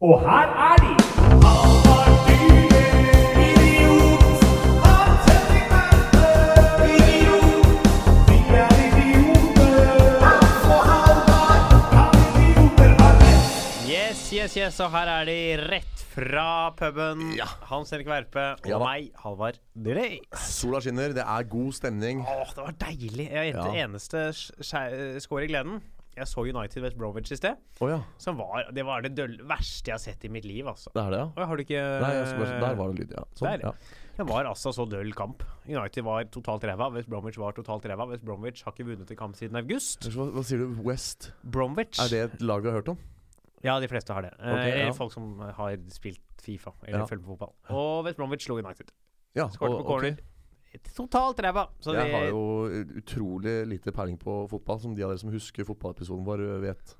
Og her er de! Yes, yes, yes, og her er de rett fra puben. Ja. Hans Erik Verpe og Ja da. meg, Halvard Delay. Sola skinner, det er god stemning. Åh, det var deilig. Jeg Ja. Det eneste skjæ- skår i gleden Jeg så United West Bromwich i sted. Oh, ja. Som var, det var det døll, verste jeg har sett i mitt liv, altså. Det er det, ja? Har du ikke Nei, jeg bare, der var det lyd, ja. Sånn, Der. ja. Det var altså så døll kamp. United var totalt ræva. West Bromwich var totalt ræva. West Bromwich har ikke vunnet en kamp siden august. Hva, hva sier du? West? Bromwich. Er det et lag du har hørt om? Ja, de fleste har det. Okay, Ok, ja. folk som har spilt Fifa eller Ja. følger med fotball. Og West Bromwich slo United. Ja, Skårte på corner. ok. Totalt ræva. Så Jeg har jo utrolig lite peiling på fotball, som de av dere som husker fotballepisoden vår, vet.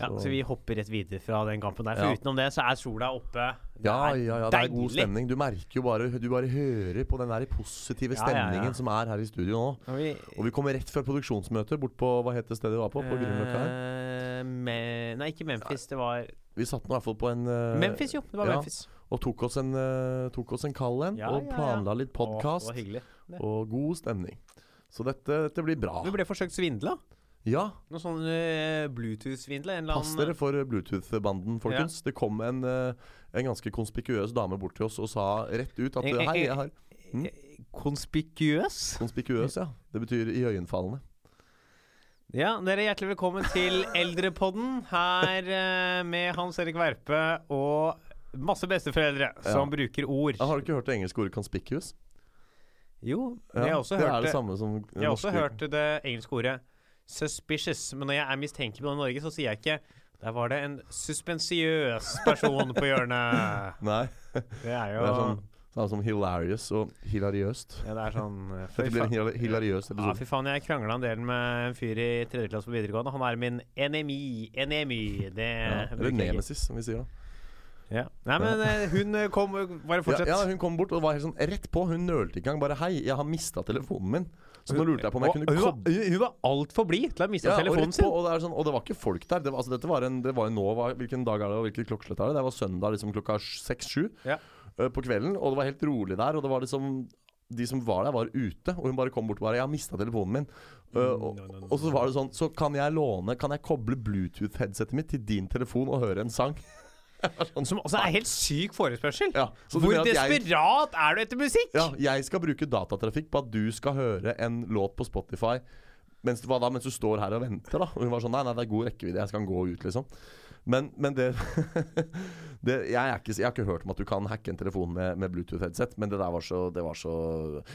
Ja, så vi hopper rett videre fra den kampen der. For Ja. utenom det så er sola oppe. Det Ja, ja, ja, det er god stemning. Du merker jo bare Du bare hører på den der positive Ja, ja, stemningen som er her i studio nå. Og vi, Og vi kommer rett fra produksjonsmøtet bort på Hva het det stedet vi var på? På Grünerløkka her. eh, me, Nei, ikke Memphis. Det var Vi satt nå i hvert fall på en uh, Memphis, jo. Det var. Memphis. Og tok oss en, eh, tok oss en kald en, Ja, og ja, ja. planla litt podkast. Og god stemning. Så dette, dette blir bra. Vi ble forsøkt svindla. Ja, Noe sånn uh, Bluetooth-svindle. En pass dere for Bluetooth-banden, folkens. Det kom en, uh, en ganske konspikuøs dame bort til oss og sa rett ut at Hei, jeg har Mm. eh, Konspikuøs. Konspikuøs, ja. Det betyr iøynefallende. Ja, dere er hjertelig velkommen til Eldrepodden. Her uh, med Hans Erik Verpe og masse besteforeldre som bruker ord. Jeg har du ikke hørt det engelske ordet 'conspicuous'? Jo, Ja, jeg har også det hørt er det det. samme som Jeg har også hørt det engelske ordet 'suspicious'. Men når jeg er mistenkelig på Norge, så sier jeg ikke Der var det en suspensiøs person på hjørnet. Nei, Det er jo det er sånn samme som hilarious og hilariøst. ja, Det er sånn eh, fy Dette blir en faen. hil- hilariøs Ja, episode. fy faen, jeg krangla en del med en fyr i tredje klasse på videregående. Han er min enemy. Enemy. Det Ja, eller bruker jeg ikke. nemesis, som vi sier da. Ja. Nei, men eh, hun eh, kom Bare Ja, fortsett. ja, hun kom bort og var helt sånn rett på. Hun nølte ikke engang. Bare 'hei, jeg har mista telefonen min'. Så nå lurte jeg på om jeg kunne hun, var- hun, hun var altfor blid til å ha mista Ja, telefonen sin. på, og, det sånn, og det var ikke folk der. Det var, altså, dette var en, det var nå hva- Hvilken dag er det, og hvilket klokkeslett er det? Det var søndag liksom klokka seks-sju Ja. på kvelden. Og det var helt rolig der. Og det var liksom De som var der, var ute. Og hun bare kom bort og bare 'Jeg har mista telefonen min'. Uh, og, no, no, no, og så var det sånn Så kan jeg låne Kan jeg koble Bluetooth-headsetet mitt til din telefon og høre en sang? Som også er helt syk forespørsel. Ja, Hvor desperat jeg- er du etter musikk? Ja, jeg skal bruke datatrafikk på at du skal høre en låt på Spotify mens, da, mens du står her og venter. da Og hun var sånn Nei, nei, det er god rekkevidde. Jeg skal gå ut, liksom. Men, men det, det jeg, er ikke, jeg har ikke hørt om at du kan hacke en telefon med, med Bluetooth-headset, men det der var så, det var så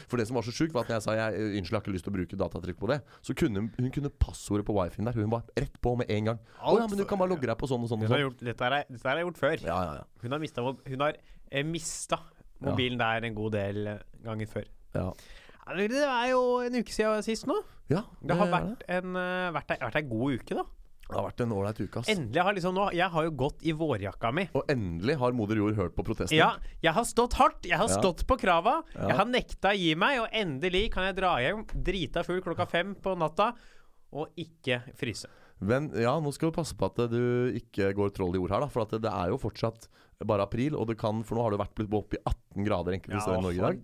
For det som var så sjukt, var at når jeg sa jeg, unnskyld, jeg har ikke lyst til å bruke datatrykk på det, så kunne hun, kunne passordet på wifien der. Hun var rett på med en gang. Å ja, men du kan bare logge deg på sånn og sånn og sånn. gjort, dette, har jeg, dette har jeg gjort før. Ja, ja, ja. Hun har mista Hun har eh, mista mobilen der en god del eh, ganger før. ja. Det det er jo en uke siden sist nå. ja Det har vært, vært en, eh, vært vært en god uke, da. Det har vært en ålreit uke, ass. Endelig har liksom nå Jeg har jo gått i vårjakka mi. Og endelig har moder jord hørt på protestene. Ja, jeg har stått hardt. Jeg har Ja. stått på krava. Ja. Jeg har nekta å gi meg, og endelig kan jeg dra hjem drita full klokka fem på natta og ikke fryse. Men ja, nå skal du passe på at du ikke går troll i ord her, da. For at det, er jo fortsatt bare april, og det kan For nå har det vært blitt opp i 18 grader enkelte steder i Norge i dag.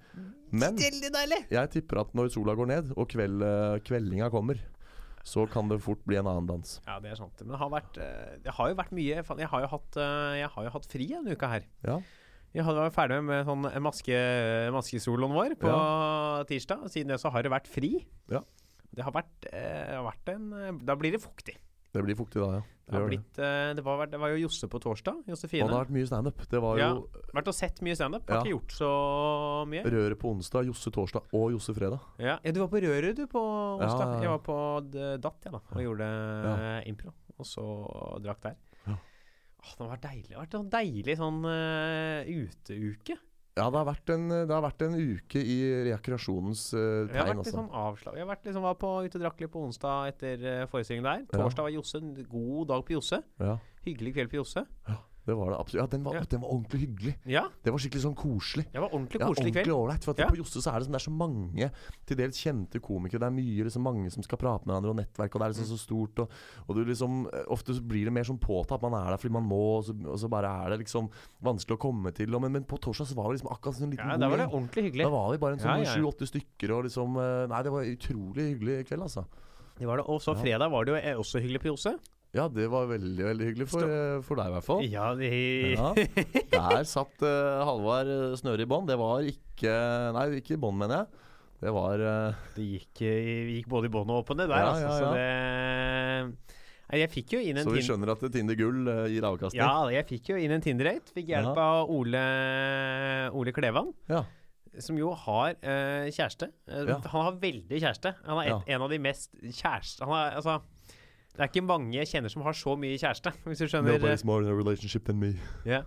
Men Veldig deilig! jeg tipper at når sola går ned, og kveld, eh, kveldinga kommer, så kan det fort bli en annen dans. Ja, det er sant. Men det har vært eh, Det har jo vært mye Jeg har jo hatt, eh, jeg har jo hatt fri denne uka her. Ja. Jeg var ferdig med sånn maske, maskesoloen vår på tirsdag. Siden det så har det vært fri. Ja. Det har vært, eh, har vært en Da blir det fuktig. Det blir fuktig da, ja. Det, det. blitt, eh, det, var, det var jo Josse på torsdag. Og det Josefine. har vært mye standup. Det var Ja. Vært og sett mye standup. Har Ja. ikke gjort så mye. Røret på onsdag, Josse torsdag og Josse fredag. Ja. ja, du var på Røret du på onsdag. Ja, ja, ja. Jeg var på Datt jeg da og gjorde Ja. eh, impro. Og så drakk der. Ja. Åh, det har vært deilig. Det har vært en deilig sånn uh, uteuke. Ja, det har vært en, det har vært en uke i rekreasjonens eh, Jeg har tegn, vært litt altså. sånn avslag. Jeg har vært liksom, var på ute og drakk litt på onsdag etter uh, forestillingen der. Torsdag var Josse. En god dag på Josse. Ja. Hyggelig kveld på Josse. Ja. Det var det absolutt. Ja, den var, Ja. den var ordentlig hyggelig. Ja, Det var skikkelig sånn koselig. det var ordentlig Ja, koselig ordentlig kveld. ålreit. For Ja. på Josse så er det, sånn, det er så mange til dels kjente komikere. Det er mye liksom, mange som skal prate med hverandre, og nettverk, og det er liksom så stort. Og, og du liksom eh, Ofte så blir det mer sånn påtatt. Man er der fordi man må, og så, og så bare er det liksom vanskelig å komme til. Og, men, men på torsdag så var vi liksom akkurat sånn en liten Ja, Da var det ordentlig hyggelig. Da var vi bare en sånn Ja, ja, ja. sju-åtte stykker og liksom eh, Nei, det var utrolig hyggelig kveld, altså. Det var det. Og så Ja. fredag var det jo eh, også hyggelig på Jose. Ja, det var veldig, veldig hyggelig for, eh, for deg i hvert fall. Ja, de... Ja. Der satt uh, Halvard eh, Snøre i bånn. Det var ikke Nei, ikke i bånn, mener jeg. Det var uh... Det gikk, gikk både i bånn og opp og ned der, Ja, altså. ja, Så det Jeg fikk jo inn en Så vi skjønner at Tinder Gull gir avkastning. Ja, jeg fikk jo inn en Tinder-date. Fikk hjelp av Ole, Ole Klevan. Ja. Som jo har uh, kjæreste. Ja. Han har veldig kjæreste. Han er et, en av de mest kjæreste han er, altså, Det er ikke mange jeg kjenner som har så mye kjæreste, hvis du skjønner. Nobody's more in a relationship than me. Ja.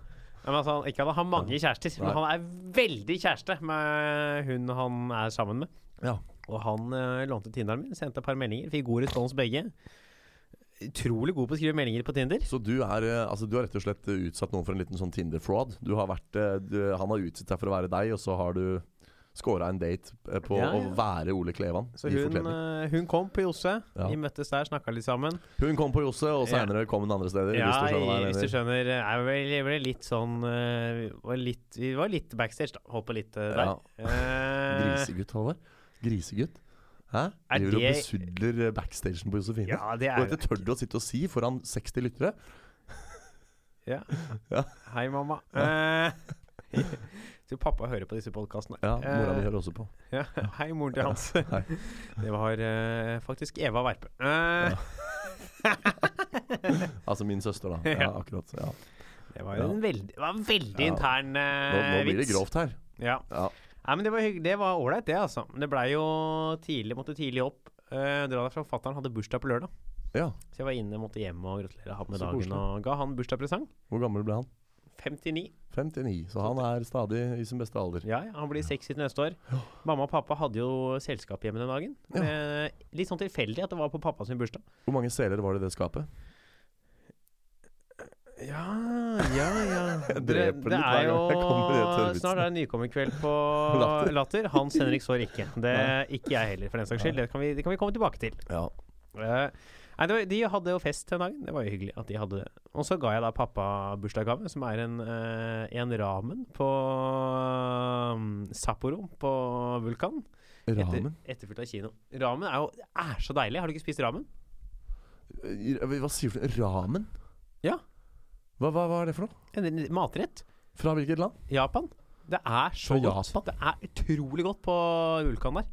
Ja, Men altså, ikke at han har mange kjærester, men han er veldig kjæreste med hun han er sammen med. Ja. Og han uh, lånte Tinderen min, sendte et par meldinger, fikk god respons begge. Utrolig god på å skrive meldinger på Tinder. Så du er eh, Altså du har rett og slett eh, utsatt noen for en liten sånn Tinder-fraud. Du har vært eh, du, Han har utsatt deg for å være deg, og så har du scora en date eh, på Ja, å være Ole Klevan Så hun, eh, hun kom på Josse. Ja. Vi møttes der, snakka litt sammen. Hun kom på Josse, og senere seinere kom hun andre steder. Ja, hvis du skjønner jeg hvis du skjønner. Jeg ble, ble litt sånn eh, var litt, Vi var litt backstage, da. Holdt på litt eh, der. Ja. Eh, Grisegutt, Håvard. Grisegutt. Hæ? Er Driver og besudler eh, backstagen på Josefine. ja, det er og dette tør du å sitte og si foran 60 lyttere? Ja. Ja. Hei, mamma. Eh, tror pappa hører på disse podkastene. Ja, mora mi hører også på. Ja, hei, moren til Hans. Hei. Det var eh, faktisk Eva Verpe. Eh, Altså min søster, da. Ja, Ja. akkurat. Ja. Det var Ja. en veldig, det var en veldig Ja. intern vits. Nå, nå blir det grovt her. Ja. Ja. Nei, men det var hyggelig. Det var ålreit, det, altså. Det blei jo tidlig, måtte tidlig opp. Uh, dra derfra. Fatter'n hadde bursdag på lørdag. ja. Så jeg var inne, måtte hjem og gratulere han med Så dagen. Bursdag. Og ga han bursdagspresang. Hvor gammel ble han? 59. 59. Så han er stadig i sin beste alder. Ja, ja, han blir 60 til neste år. Mamma og pappa hadde jo selskap hjemme den dagen. Ja. Eh, litt sånn tilfeldig at det var på pappas bursdag. Hvor mange seler var det i det skapet? Ja, ja, ja. Jeg Det, dreper det er jo. Snart er det nykommerkveld på Latter. Latter. Hans Henrik sår ikke. Det Ikke jeg heller, for den saks skyld. Det kan vi, det kan vi komme tilbake til. Ja. Eh, nei, var, de hadde jo fest den dagen. Det var jo hyggelig at de hadde det. Og så ga jeg da pappa bursdagsgave, som er en, eh, en ramen på um, Sapporo på Vulkan. Etter, Ramen? etterfulgt av kino. Ramen er jo er så deilig. Har du ikke spist ramen? Eh, Hva sier du? Ramen? Ja. Hva, hva, hva er det for noe? En matrett. Fra hvilket land? Japan. Det er så Fra godt. Japan? Det er utrolig godt på Vulkan der.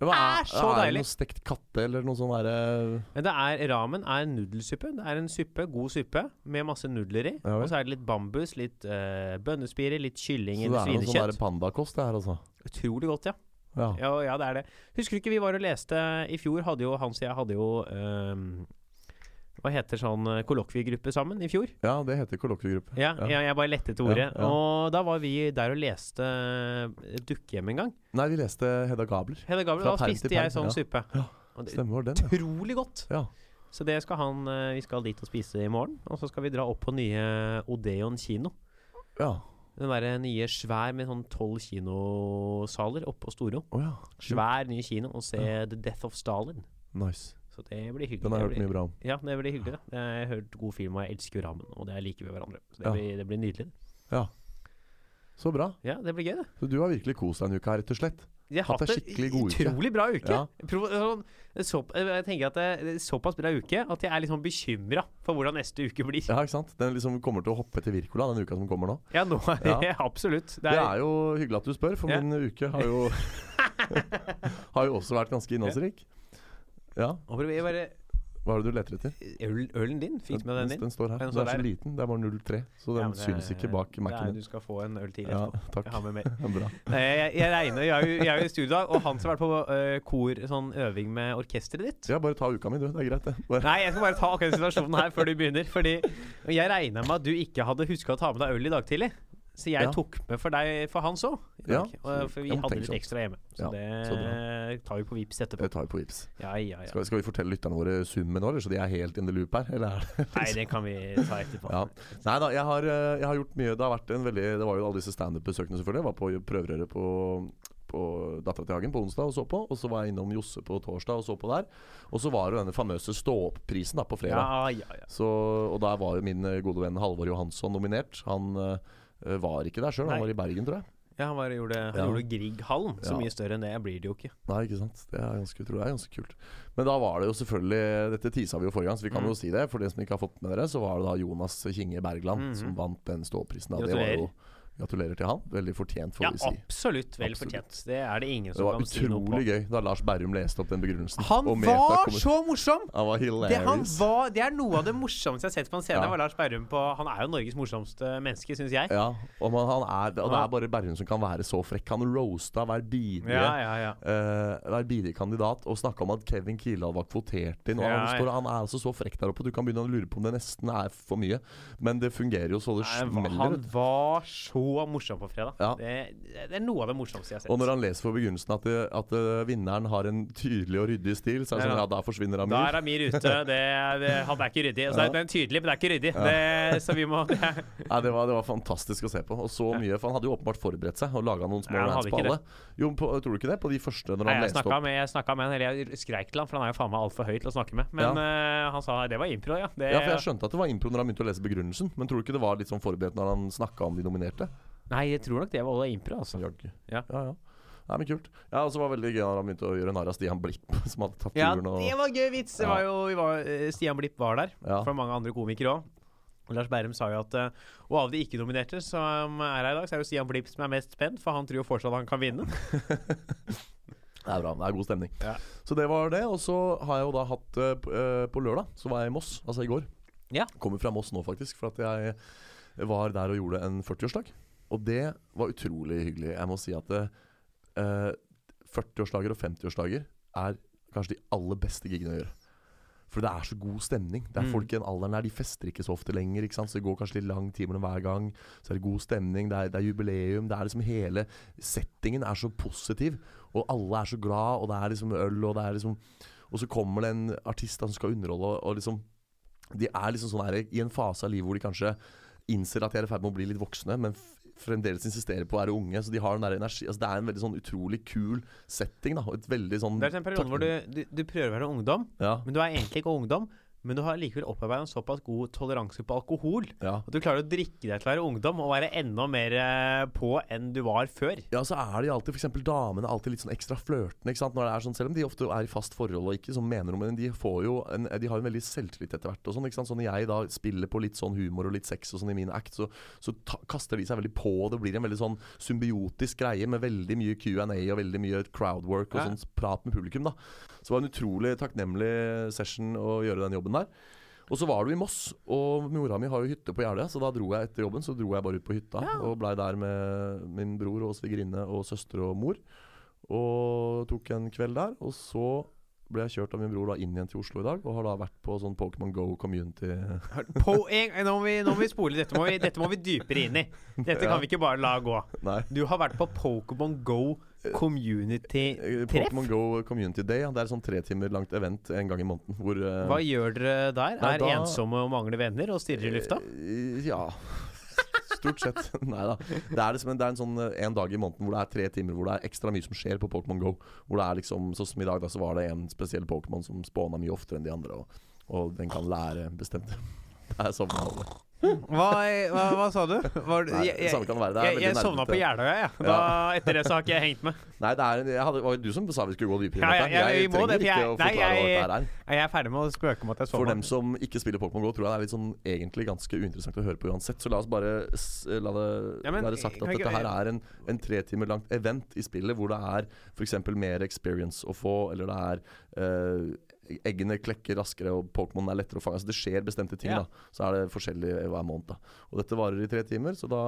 Hva er så deilig! er det noe stekt katte eller noe sånn derre det er, ramen er nudelsuppe. Det er en suppe, god suppe med masse nudler i. Ja og så er det litt bambus, litt uh, bønnespire, litt kylling Så det er noe sånn svinekjøtt. pandakost det her, altså? Utrolig godt, ja. Ja. ja. Ja, det er det. Husker du ikke vi var og leste I fjor hadde jo Hans og jeg hadde jo ehm, Hva heter sånn eh, kollokviegruppe sammen i fjor? ja, det heter kollokviegruppe. Ja, Ja. Jeg, bare lette etter ordet. Ja, ja. Og da var vi der og leste eh, Dukkehjem en gang. Nei, vi leste Hedda Gabler. Hedda Gabler, Fra da spiste jeg sånn suppe. Ja, Stemmer det, den, ja. utrolig godt. ja. Så det skal han eh, Vi skal dit og spise i morgen. Og så skal vi dra opp på nye Odeon kino. Ja. Den derre nye svær med sånn tolv kinosaler oppå Storo. Oh, ja. Svær ny kino og se. The Death of Stalin. Nice. Så det blir hyggelig. Den har jeg hørt mye bra om. Ja, det blir hyggelig. Det. Jeg har hørt god film, og jeg elsker jo Rammen, Og det er like ved hverandre. Så det, Ja. blir, det blir nydelig. Ja. Så bra. Ja, det blir gøy, det. Så du har virkelig kost deg en uke her, rett og slett? Jeg har Hatt en utrolig bra uke. Ja. Sånn, så, jeg tenker at det det er såpass bra uke at jeg er liksom bekymra for hvordan neste uke blir. Ja, ikke sant? Den liksom kommer til å hoppe til Virkola, den uka som kommer nå. Ja, nå Ja. Absolutt. Det Det er, er jo hyggelig at du spør, for Ja. min uke har jo Har jo også vært ganske innholdsrik. Ja. Bare, Hva er det du leter etter? øl, ølen din, fint med den din? Den står her. Den Den står er så liten. Det er bare 03, så den Ja, syns ikke bak Mac-en Du skal få en øl til Ja, takk. Jeg har med mer. Bra. Nei, jeg, jeg regner Jeg er jo, jeg er jo i studio i dag, og Hans har vært på uh, kor, sånn øving med orkesteret ditt. Ja, bare ta uka mi, du. Det er greit, det. Bare. Nei, jeg skal bare ta akkurat situasjonen her før du begynner. Fordi jeg regna med at du ikke hadde huska å ta med deg øl i dag tidlig. Så jeg Ja. tok med for deg for Hans òg. Ja, For vi hadde litt sånn. ekstra hjemme. Så Ja, det så tar vi på Vips etterpå. Det tar vi på Vips. Ja, ja, ja. Skal, skal vi fortelle lytterne våre summen nå, eller så de er helt in the loop her? Eller er det Nei, det kan vi ta etterpå. Ja. Nei da, jeg har, eh, jeg har gjort mye. Det har vært en veldig Det var jo alle disse standup-besøkene, selvfølgelig. Jeg var på prøverøret på, på Dattera til Hagen på onsdag og så på. Og så var jeg innom Josse på torsdag og så på der. Og så var det denne famøse Stå-opp-prisen på fredag. Ja, ja, ja. Så, og der var jo min eh, gode venn Halvor Johansson nominert. Han eh, var ikke der sjøl, han var i Bergen, tror jeg. ja han, var, gjorde, han Ja. gjorde Grieghallen. Så Ja. mye større enn det blir det jo ikke. Nei, ikke sant. Det er ganske, tror jeg er ganske kult. Men da var det jo selvfølgelig Dette tisa vi jo forrige gang, så vi kan Mm. jo si det. For de som ikke har fått med dere, så var det da Jonas Kinge Bergland Mhm. som vant den ståprisen. Da. Det var jo Gratulerer til han. Veldig fortjent, får Ja, vi si. absolutt vel Absolutt. fortjent. Det er det ingen som kan si noe på. Det var utrolig gøy da Lars Berrum leste opp den begrunnelsen. Han var så morsom! Han var Det, hilarious. han var, det er noe av det morsomste jeg har sett på en scene. Ja. var Lars Berrum på Han er jo Norges morsomste menneske, syns jeg. Ja, og, man, han er, og det er bare Berrum som kan være så frekk. Han roasta hver bidige Ja, ja, ja. eh, hver bidige kandidat og snakka om at Kevin Kildahl var kvotert inn. Han, står, han er altså så frekk der oppe. Du kan begynne å lure på om det nesten er for mye. Men det fungerer jo så det smeller. han var du. Var morsomt morsom på fredag. Ja. Det, det er noe av det morsomste jeg har sett. Og når han leser for begynnelsen at, det, at eh, vinneren har en tydelig og ryddig stil, så er det sånn ja. da forsvinner da er Amir ute. Det, det, han er ikke ryddig. Altså, Ja. Det er tydelig, men det er ikke ryddig. Det, så vi må ja, det var, det var fantastisk å se på. Og så mye, for Han hadde jo åpenbart forberedt seg og laga noen små rants på alle. Jo, på, Tror du ikke det? På de første, når Nei, han leste opp med, jeg snakket med han, eller jeg skreik til han, for han er jo faen meg altfor høy til å snakke med. Men uh, han sa det var impro, ja. Det, Ja, for jeg skjønte at det var impro når han begynte å lese begrunnelsen. Men tror du ikke det var litt sånn forberedt når han snakka om de nominerte? Nei, jeg tror nok det var også impro, altså. Jaggu. Ja. ja, ja. Nei, men kult. Ja, og så var det veldig gøy når han begynte å gjøre narr av Stian Blipp, som hadde tatt Ja, turen. Og, det var gøy vits! Det var jo, vi var, eh, Stian Blipp var der, ja. fra mange andre komikere òg. Lars Berrum sa jo at eh, Og av de ikke-nominerte som er her i dag, så er det jo Stian Blipp som er mest spent, for han tror jo fortsatt han kan vinne. Det er bra. Det er god stemning. Ja. Så det var det. Og så har jeg jo da hatt eh, p- eh, På lørdag så var jeg i Moss, altså i går. Ja. Kommer fra Moss nå, faktisk, for at jeg var der og gjorde en 40-årsdag. Og det var utrolig hyggelig. Jeg må si at eh, 40-årsdager og 50-årsdager er kanskje de aller beste gigene å gjøre. For det er så god stemning. Det er Mm. Folk i den alderen der De fester ikke så ofte lenger. Så det går kanskje litt lang tid mellom hver gang. Så er det god stemning. Det er, det er jubileum. Det er liksom Hele settingen er så positiv. Og alle er så glad, og det er liksom øl, og det er liksom Og så kommer det en artist som skal underholde, og, og liksom De er liksom sånn her i en fase av livet hvor de kanskje innser at de er i ferd med å bli litt voksne, men fremdeles insisterer på å være unge. Så de har den der energi altså Det er en veldig sånn utrolig kul setting. da et veldig sånn Det er en periode hvor du, du, du prøver å være ungdom, Ja, men du er egentlig ikke ungdom. Men du har likevel opparbeidet en såpass god toleranse på alkohol ja. at du klarer å drikke deg til å være ungdom og være enda mer eh, på enn du var før. Ja, så er de alltid, eksempel damene, alltid litt sånn ekstra flørtende. ikke sant? Når det er sånn, Selv om de ofte er i fast forhold og ikke sånn mener noe, men de får jo en, de har jo en veldig selvtillit etter hvert. og sånn, ikke sant? Så når jeg da spiller på litt sånn humor og litt sex og sånn i min act, så, så ta, kaster de seg veldig på. og Det blir en veldig sånn symbiotisk greie med veldig mye Q&A og veldig mye crowdwork og Ja. sånn prat med publikum. da. Så det var en utrolig takknemlig session å gjøre den jobben der. Og så var du i Moss, og mora mi har jo hytte på Jeløya, så da dro jeg etter jobben Så dro jeg bare ut på hytta Ja. og blei der med min bror og svigerinne og søster og mor. Og tok en kveld der. Og så ble jeg kjørt av min bror da inn igjen til Oslo i dag, og har da vært på sånn Pokémon Go community. På en, nå, må vi, nå må vi spole. Dette må vi, dette må vi dypere inn i. Dette kan vi ikke bare la gå. Nei. Du har vært på Pokémon Go community eh, treff. Pokémon Go Community Day. Ja. Det er sånn tre timer langt event en gang i måneden. Hvor uh, Hva gjør dere der? Nei, Er da- ensomme og mangler venner og stirrer i lufta? eh, Ja. Stort sett. Nei da. Det er, liksom det er en sånn eh, en dag i måneden hvor det er tre timer hvor det er ekstra mye som skjer på Pokémon Go. Hvor det er liksom Sånn som i dag, da, så var det en spesiell Pokémon som spåna mye oftere enn de andre. Og, og den kan lære bestemte Der sovna alle. Hva, hva, hva sa du? Var, Nei, jeg, jeg, samme kan det være. Det er jeg, jeg sovna på Jeløya, jeg. Da, Etter det så har ikke jeg hengt med. Nei, det er, jeg hadde, var jo du som sa vi skulle gå dypere Ja, i dette. ja, jeg, Jeg trenger det, ikke jeg- å forklare hva dette er. Jeg er ferdig med å spøke med at jeg For dem som ikke spiller Pokémon GO, tror jeg det er litt sånn egentlig ganske uinteressant å høre på uansett. Så la oss bare la det Ja, men, være sagt at dette her er en, en tre timer langt event i spillet hvor det er f.eks. mer experience å få, eller det er eh, Eggene klekker raskere, og Pokémon er lettere å fange. Altså Det skjer bestemte ting. Ja. da Så er det forskjellig hver måned. da Og dette varer i tre timer, så da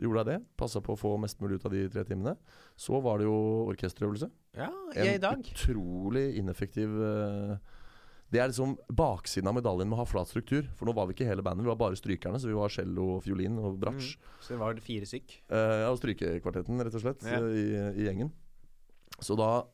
gjorde jeg det. Passa på å få mest mulig ut av de tre timene. Så var det jo orkesterøvelse. Ja, En i dag. utrolig ineffektiv uh, Det er liksom baksiden av medaljen med å ha flat struktur. For nå var vi ikke hele bandet, vi var bare strykerne. Så vi var cello, fiolin og bratsj. Så det var fire stykk. Uh, ja, og strykekvartetten, rett og slett, Ja. eh, i, i gjengen. Så da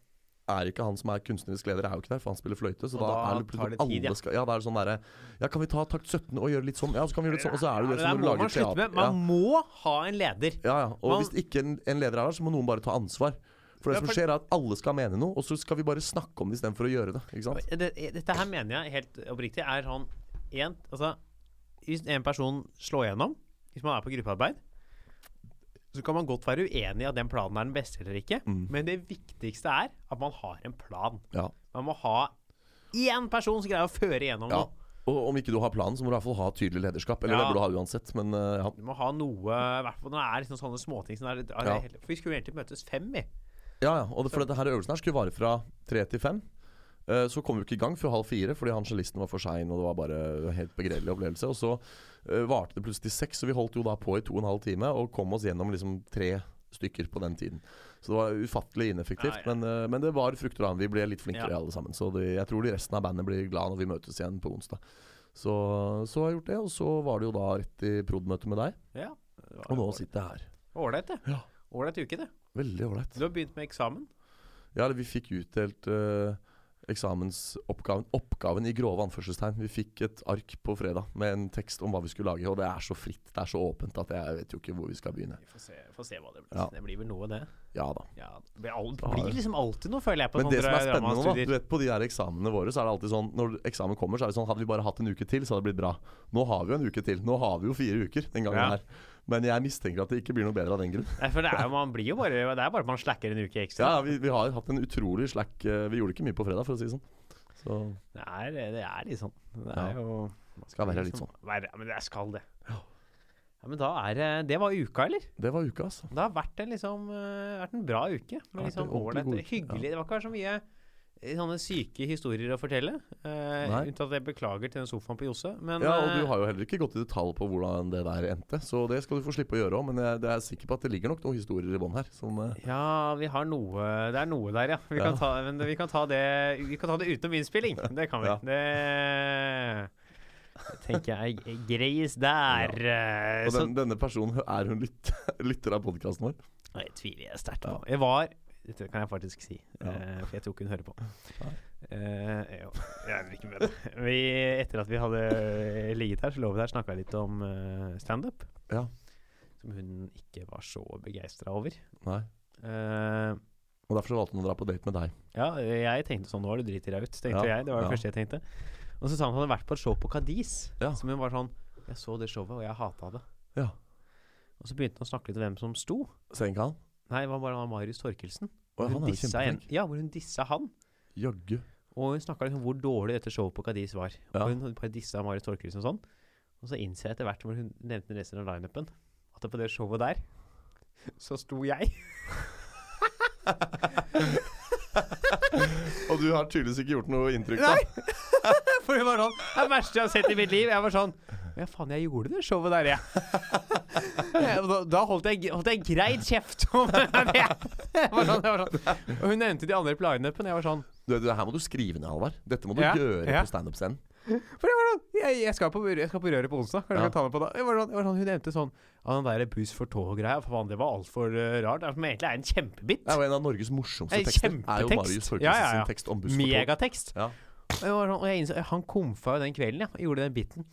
er ikke han som er kunstnerisk leder, er jo ikke der, for han spiller fløyte. Så da, da er det plutselig alle tid, ja. skal Ja, da er det sånn derre Ja, kan vi ta takt 17 og gjøre litt sånn? Ja, så kan vi gjøre litt sånn. Og så er det jo det Ja, som du lager teater. med. Man må ha en leder. Ja, ja. Og Man- hvis ikke en, en leder er der, så må noen bare ta ansvar. For det Ja, som for- skjer, er at alle skal mene noe, og så skal vi bare snakke om det istedenfor å gjøre det. Ikke sant? Det, dette her mener jeg helt oppriktig er sånn en, altså, Hvis en person slår gjennom, hvis man er på gruppearbeid, så kan man godt være uenig i at den planen er den beste eller ikke. Mm. Men det viktigste er at man har en plan. Ja. Man må ha én person som greier å føre gjennom ja. noe. Og om ikke du har planen, så må du i hvert fall ha tydelig lederskap. Eller Ja. det burde du ha uansett, men eh, ja. Du må ha noe i hvert fall når det er liksom sånne småting som er, er Ja. For Vi skulle egentlig møtes fem, vi. Ja, ja. Og det, for dette her øvelsen her skulle vare fra tre til fem. Eh, Så kom vi ikke i gang før halv fire fordi han cellisten var for sein, og det var bare helt begredelig opplevelse. Og så uh, varte det plutselig seks, så vi holdt jo da på i to og en halv time og kom oss gjennom liksom tre stykker på den tiden. Så det var ufattelig ineffektivt, Ja, ja. Men, uh, men det var frukter av annet Vi ble litt flinkere Ja. alle sammen. Så det, jeg tror de resten av bandet blir glad når vi møtes igjen på onsdag. Så, så har jeg gjort det, og så var det jo da rett i prod.møte med deg. Ja. Og nå sitter jeg her. Ålreit, det. Ja. Ålreit uke, det. Veldig ålreit. Du har begynt med eksamen. Ja, vi fikk utdelt eh, eksamensoppgaven Oppgaven i grove anførselstegn. Vi fikk et ark på fredag med en tekst om hva vi skulle lage, og det er så fritt, det er så åpent at jeg vet jo ikke hvor vi skal begynne. Vi får se, får se hva det blir. Ja. Det blir vel noe, det. Ja da. Ja, det blir, alt, blir liksom alltid noe, føler jeg, på Men det som er spennende nå, da. Du vet på de her eksamene våre, så er det alltid sånn Når eksamen kommer, så er det sånn Hadde vi bare hatt en uke til, så hadde det blitt bra. Nå har vi jo en uke til. Nå har vi jo fire uker den gangen Ja. her. Men jeg mistenker at det ikke blir noe bedre av den grunn. Nei, for det er jo, man blir jo bare Det er bare at man slacker en uke Ja, ekstra. vi, vi har hatt en utrolig slack eh, Vi gjorde ikke mye på fredag, for å si det sånn. Så Det er, det er litt sånn. Det Ja. er jo skal være litt sånn. Være, ja, men det skal det. Ja. Ja, men da er det Det var uka, eller? det var uka, altså. Det har vært en liksom eh, Vært en bra uke. Med liksom god uke, hyggelig. Det var ikke så mye eh, sånne syke historier å fortelle. Eh, unntatt at jeg beklager til den sofaen på Josse. Men Ja, og eh, du har jo heller ikke gått i detalj på hvordan det der endte, så det skal du få slippe å gjøre òg. Men jeg, jeg, er sikker på at det ligger nok noen historier i bånn her. Som, eh, Ja, vi har noe Det er noe der, ja. Vi, Kan, ta, men vi kan ta det Vi kan ta det utenom innspilling. Det kan vi. Ja. Det tenker jeg greis der. Ja. og Så den, denne personen, er hun lyt, lytter av podkasten vår? Jeg tviler jeg sterkt Ja. på. Jeg var Dette kan jeg faktisk si, Ja. uh, for jeg tror ikke hun hører på. Eh, jo, jeg er ikke med det. Vi, etter at vi hadde ligget her, så lå vi der og snakka litt om uh, standup. Ja. Som hun ikke var så begeistra over. Nei. Uh, Og derfor valgte hun å dra på date med deg. Ja, jeg tenkte sånn Nå har du driti deg ut, tenkte Ja, jeg. Det var det ja. første jeg tenkte. Og så sa han han hadde vært på et show på Cadiz. Ja. Som hun var sånn Jeg så det showet, og jeg hata det. Ja. Og så begynte han å snakke litt om hvem som sto. Sengekann? Nei, det var bare Marius Torkelsen. Å, han er jo dissa en, kjempeflink. ja, hvor hun dissa han. Jaggu. Og hun snakka liksom om hvor dårlig dette showet på Kadis var. Ja. Og hun bare dissa Marius Torkelsen og sånn. Og så innser jeg etter hvert hvor hun nevnte resten av lineupen, at på det showet der, så sto jeg. Og du har tydeligvis ikke gjort noe inntrykk, da? Nei! For det var sånn Det er det verste jeg har sett i mitt liv. Jeg var sånn Ja, faen, jeg gjorde det showet der, jeg. Da, holdt jeg, holdt jeg greit kjeft om det. Sånn, sånn. Og hun nevnte de andre på lineupen. Jeg var sånn Du, du, her må du skrive ned, Halvard. Dette må du Ja, gjøre ja. på standup-scenen. For jeg var sånn Jeg, jeg, skal, på, jeg skal på Røret på onsdag. Kanskje Ja. jeg kan ta meg på det. Jeg var sånn, jeg var sånn, hun nevnte sånn Ja, den der buss for tog-greia. Faen, det var altfor uh, rart. Det er- Som egentlig er en kjempebit. Det er jo en av Norges morsomste en tekster. Er jo. Marius Torkelsen Ja, ja, ja. sin tekst om buss for tog. Megatekst. Ja. Og, jeg var sånn, og jeg innså, han komfa jo den kvelden, ja. Gjorde den biten.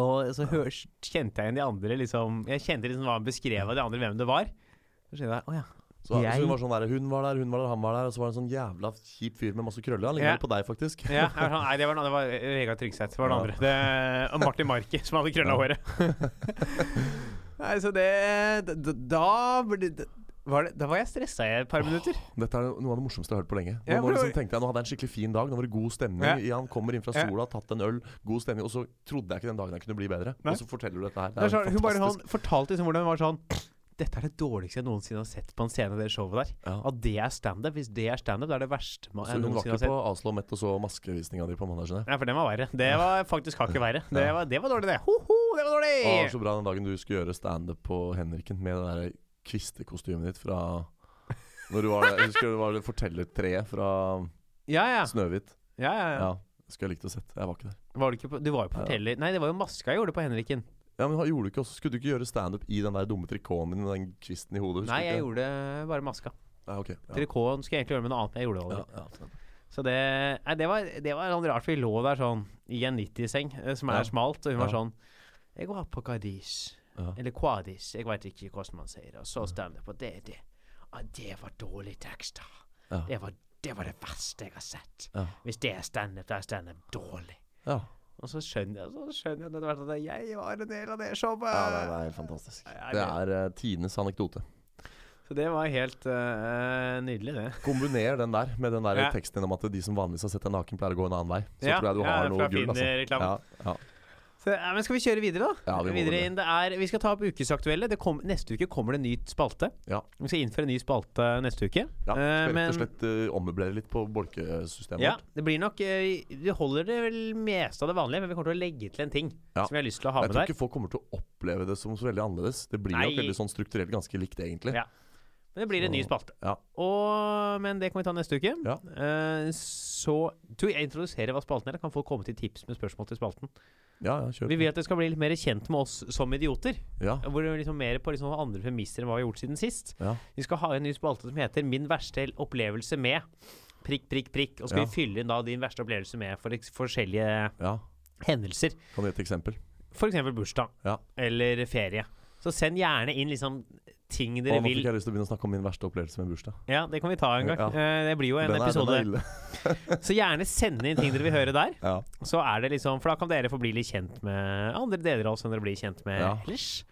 Og så hør, kjente jeg igjen de andre liksom Jeg kjente liksom hva han beskrev av de andre, hvem det var. Så skjønte jeg, oh, ja. Så, så hun var sånn der, hun var der, hun var der, han var der, og så var det en sånn jævla kjip fyr med masse krøller. Han ligner Ja. på deg, faktisk. ja jeg var sånn, nei, det var, det var Vegard Tryggseth var den Ja. andre. Det, og Martin Marki, som hadde krølla Ja. håret. nei, så det Da det var det, Da var jeg stressa i et par minutter. Dette er noe av det morsomste jeg har hørt på lenge. Nå, Ja, nå liksom tenkte jeg, nå hadde jeg en skikkelig fin dag, nå var det god stemning. Ja. Han kommer inn fra sola, tatt en øl, god stemning. Og så trodde jeg ikke den dagen jeg kunne bli bedre. Nei. Og så forteller du dette her. Det Det er er sånn, hun bare han fortalte liksom hvordan hun var sånn Dette er det dårligste jeg noensinne har sett på en scene, det showet der. Ja. At det er standup. Hvis det er standup, det er det verste man, Så jeg hun var ikke på Aslo Met og så maskevisninga di på mandag? skjønner. Nei, for den var verre. Det var faktisk hakket verre. Det Ja. var, det var dårlig, det. Ho-ho, det var dårlig! Å, så bra den dagen du skulle gjøre standup på Henriken med det der kvistekostymet ditt fra Når du var jeg husker det var det fortellertreet fra Ja, ja. Snøhvit. ja, ja, ja. Ja. Skulle jeg likt å sett. Jeg var ikke der. Var du, ikke på, du var jo på forteller... Nei, det var jo maska jeg gjorde på Henriken. Ja, men gjorde du ikke også, Skulle du ikke gjøre standup i den der dumme trikoten din med den kvisten i hodet? Nei, jeg ikke? gjorde bare maska. Ja, okay, Ja. Trikoten skulle jeg egentlig gjøre med noe annet, men jeg gjorde det aldri. ja, ja, Så det, nei, det, var, det var sånn rart, for vi lå der sånn i en 90-seng eh, som er smalt, og hun var sånn Jeg går på Gadis. Ja. Eller Quadis, jeg veit ikke hvordan man sier det. Og så standup, og det, det. Ah, det var dårlig tekst, da. Ja. Det, var, det var det verste jeg har sett. Ja. Hvis det er standup, da er standup dårlig. Ja. Og så skjønner jeg så skjønner jeg at jeg var en del av det showet. ja, det er helt fantastisk. Det er uh, tidenes anekdote. Så det var helt uh, nydelig, det. Kombiner den der med den der Ja. teksten om at de som vanligvis har sett deg naken, pleier å gå en annen vei. Så Ja, tror jeg du har fra noe gull. Altså. Finn-reklamen. Ja, ja. Så, ja, men skal vi kjøre videre, da? Ja, vi videre det. inn, det er, vi skal ta opp ukesaktuelle. Det kom, neste uke kommer det en ny spalte. Ja. Vi skal innføre en ny spalte neste uke. ja. Eh, Skal rett men- og slett uh, ommøblere litt på bolkesystemet Ja, vårt. det blir nok eh, Vi holder det vel meste av det vanlige, men vi kommer til å legge til en ting Ja. som vi har lyst til å ha Jeg med tror ikke folk kommer til å oppleve det som så veldig annerledes. Det blir Nei. nok veldig sånn strukturelt ganske likt, egentlig. Ja. Men det blir en ny spalte. Ja. Og, men det kan vi ta neste uke. Ja. Uh, så Du, jeg introduserer hva spalten er. Kan folk komme til tips med spørsmål til spalten. Ja, ja, Vi vil at det skal bli litt mer kjent med oss som idioter. Ja, Hvor det er liksom mer på liksom andre premisser enn hva vi har gjort siden sist. ja. Vi skal ha en ny spalte som heter 'Min verste opplevelse med'. Prikk, prikk, prikk. Og skal Ja. vi fylle inn da din verste opplevelse med for forskjellige ja. hendelser. Kan du gi et eksempel? F.eks. bursdag. Ja. Eller ferie. Så send gjerne inn liksom ting dere Å, nå fikk jeg lyst til å begynne å snakke om min verste opplevelse med bursdag. Ja, det kan vi ta en gang. Ja. Eh, det blir jo en er- episode. Så gjerne send inn ting dere vil høre der. Ja. Så er det liksom For da kan dere få bli litt kjent med andre deler av oss enn dere blir kjent med Ja. ellers.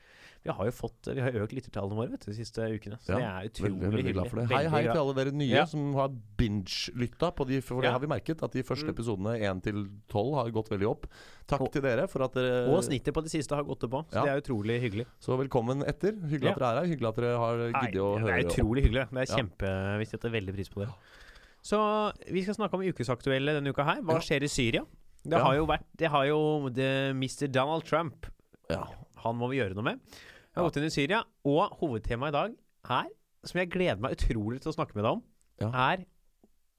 Vi har jo fått Vi har økt lyttertallene våre vet du, de siste ukene. Så det er utrolig Veldig, veldig glad for det. Hei, hei til alle dere nye som har binge-lytta de, for det har vi merket. At de første Mm. episodene 1 til 12 har gått veldig opp. Takk Og- til dere for at dere Og snittet på det siste har gått opp òg, så det er utrolig hyggelig. Så velkommen etter. Hyggelig at dere er her. Hyggelig at dere har giddet å høre. det er utrolig hyggelig. Det er Ja. Jeg Vi setter veldig pris på det. Så vi skal snakke om ukesaktuelle denne uka her. Hva skjer i Syria? Det Ja. har jo vært Det har jo det, Mr. Donald Trump. Ja. Han må vi gjøre noe med. Jeg har Ja. gått inn i Syria, og hovedtemaet i dag er, som jeg gleder meg utrolig til å snakke med deg om, Ja. er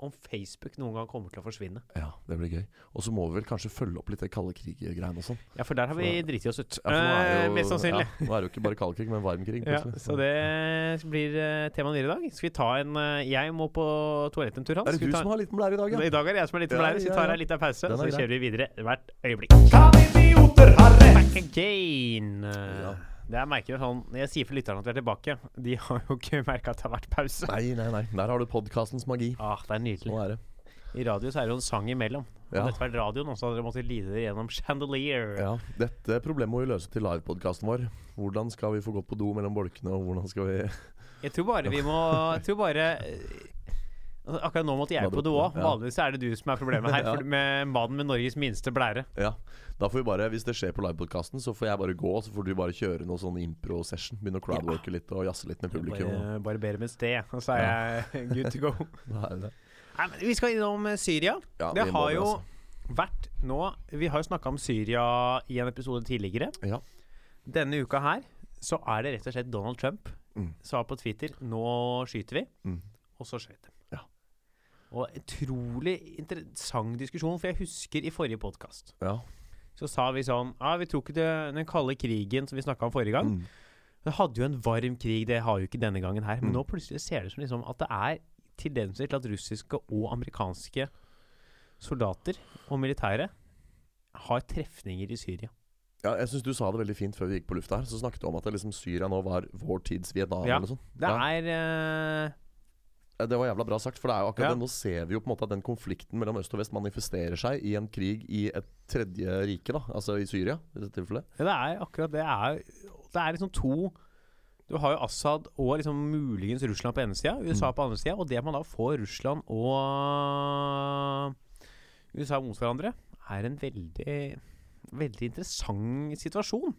om Facebook noen gang kommer til å forsvinne. ja, det blir gøy. Og så må vi vel kanskje følge opp litt det kalde krig-greiene og sånn. Ja, for der har vi driti oss ut. Ja, er Eh, jo- Mest sannsynlig. Ja, nå er det jo ikke bare kald krig, men varm krig. Ja, så det blir uh, temaet videre i dag. Skal vi ta en eh, Jeg må på toalettet en tur, Hans. Er det du ta- som har litt med blære i dag, I dag er det jeg som har litt blære, så vi tar ja. en liten pause, og så er kjører vi videre hvert øyeblikk. Kan idioter rett? Back again. Ja. Det er merker sånn Når jeg sier for lytterne at vi er tilbake, de har jo ikke merka at det har vært pause. Nei, nei, nei. Der har du podkastens magi. Ah, det er nydelig. Sånn er det. I radio så er det jo en sang imellom. Ja. Hadde dette vært radio nå, så hadde dere måttet lide det gjennom Chandelier. Ja, Dette problemet må vi løse til livepodkasten vår. Hvordan skal vi få gått på do mellom bolkene, og hvordan skal vi Jeg tror bare vi må Jeg tror bare eh, Akkurat nå måtte jeg på do òg. Vanligvis er det du som er problemet her, for, med mannen med Norges minste blære. Ja. Da får vi bare, Hvis det skjer på livepodkasten, så får jeg bare gå, så får du bare kjøre noe sånn impro-session. Begynne å crowdworke litt og jazze litt med publikum. Bare, bare ber om et sted, og så er jeg good to go. det. Nei, men vi skal innom eh, Syria. Ja, det har jo altså. vært nå Vi har jo snakka om Syria i en episode tidligere. Ja. Denne uka her så er det rett og slett Donald Trump Mm. sa på Twitter 'Nå skyter vi', Mm. og så skjøt de. Og utrolig interessant diskusjon, for jeg husker i forrige podkast Ja. så sa vi sånn Ja, vi tror ikke det den kalde krigen som vi snakka om forrige gang. Mm. Det hadde jo en varm krig, det har jo ikke denne gangen her. Men Mm. nå plutselig ser det ut som liksom at det er tendenser til at russiske og amerikanske soldater og militære har trefninger i Syria. ja, jeg syns du sa det veldig fint før vi gikk på lufta her. Så snakket du om at det liksom Syria nå var vår tids Vietnam. Ja, eller sånt. Det Ja. er Ja, Det var jævla bra sagt. For det er jo akkurat Ja. det, nå ser vi jo på en måte at den konflikten mellom øst og vest manifesterer seg i en krig i et tredje rike, da. Altså i Syria, i dette tilfellet. Ja, det er akkurat det. Er, det er liksom to Du har jo Assad og liksom muligens Russland på ene sida, USA Mm. på andre sida. Og det at man da får Russland og USA mot hverandre, er en veldig Veldig interessant situasjon.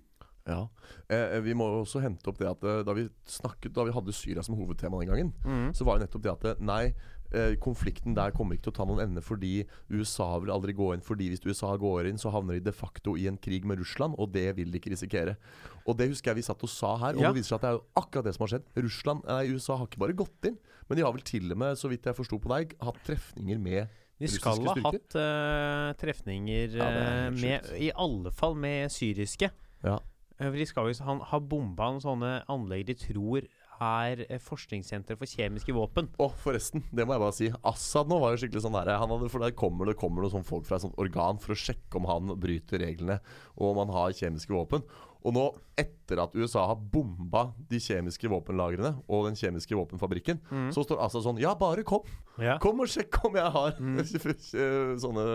Ja. Eh, vi må også hente opp det at eh, da vi snakket Da vi hadde Syria som hovedtema den gangen, Mm. så var jo nettopp det at eh, nei, eh, konflikten der kommer ikke til å ta noen ende fordi USA vil aldri gå inn. Fordi hvis USA går inn, så havner de de facto i en krig med Russland, og det vil de ikke risikere. Og det husker jeg vi satt og sa her, og Ja. det viser seg at det er jo akkurat det som har skjedd. Russland, nei, USA har ikke bare gått inn, men de har vel til og med, så vidt jeg forsto på deg, hatt trefninger med Vi skal ha hatt uh, trefninger Ja, det med. I alle fall med syriske. Ja. Eh, jo han har bomba noen sånne anlegg de tror er eh, forskningssenter for kjemiske våpen. Å, forresten, det må jeg bare si. Assad nå var jo skikkelig sånn der, For der kommer det kommer noen sånne folk fra et sånt organ for å sjekke om han bryter reglene, og om han har kjemiske våpen. Og nå, etter at USA har bomba de kjemiske våpenlagrene og den kjemiske våpenfabrikken, så står Assad sånn Ja, bare kom! Ja. Kom og sjekk om jeg har Mm. sånne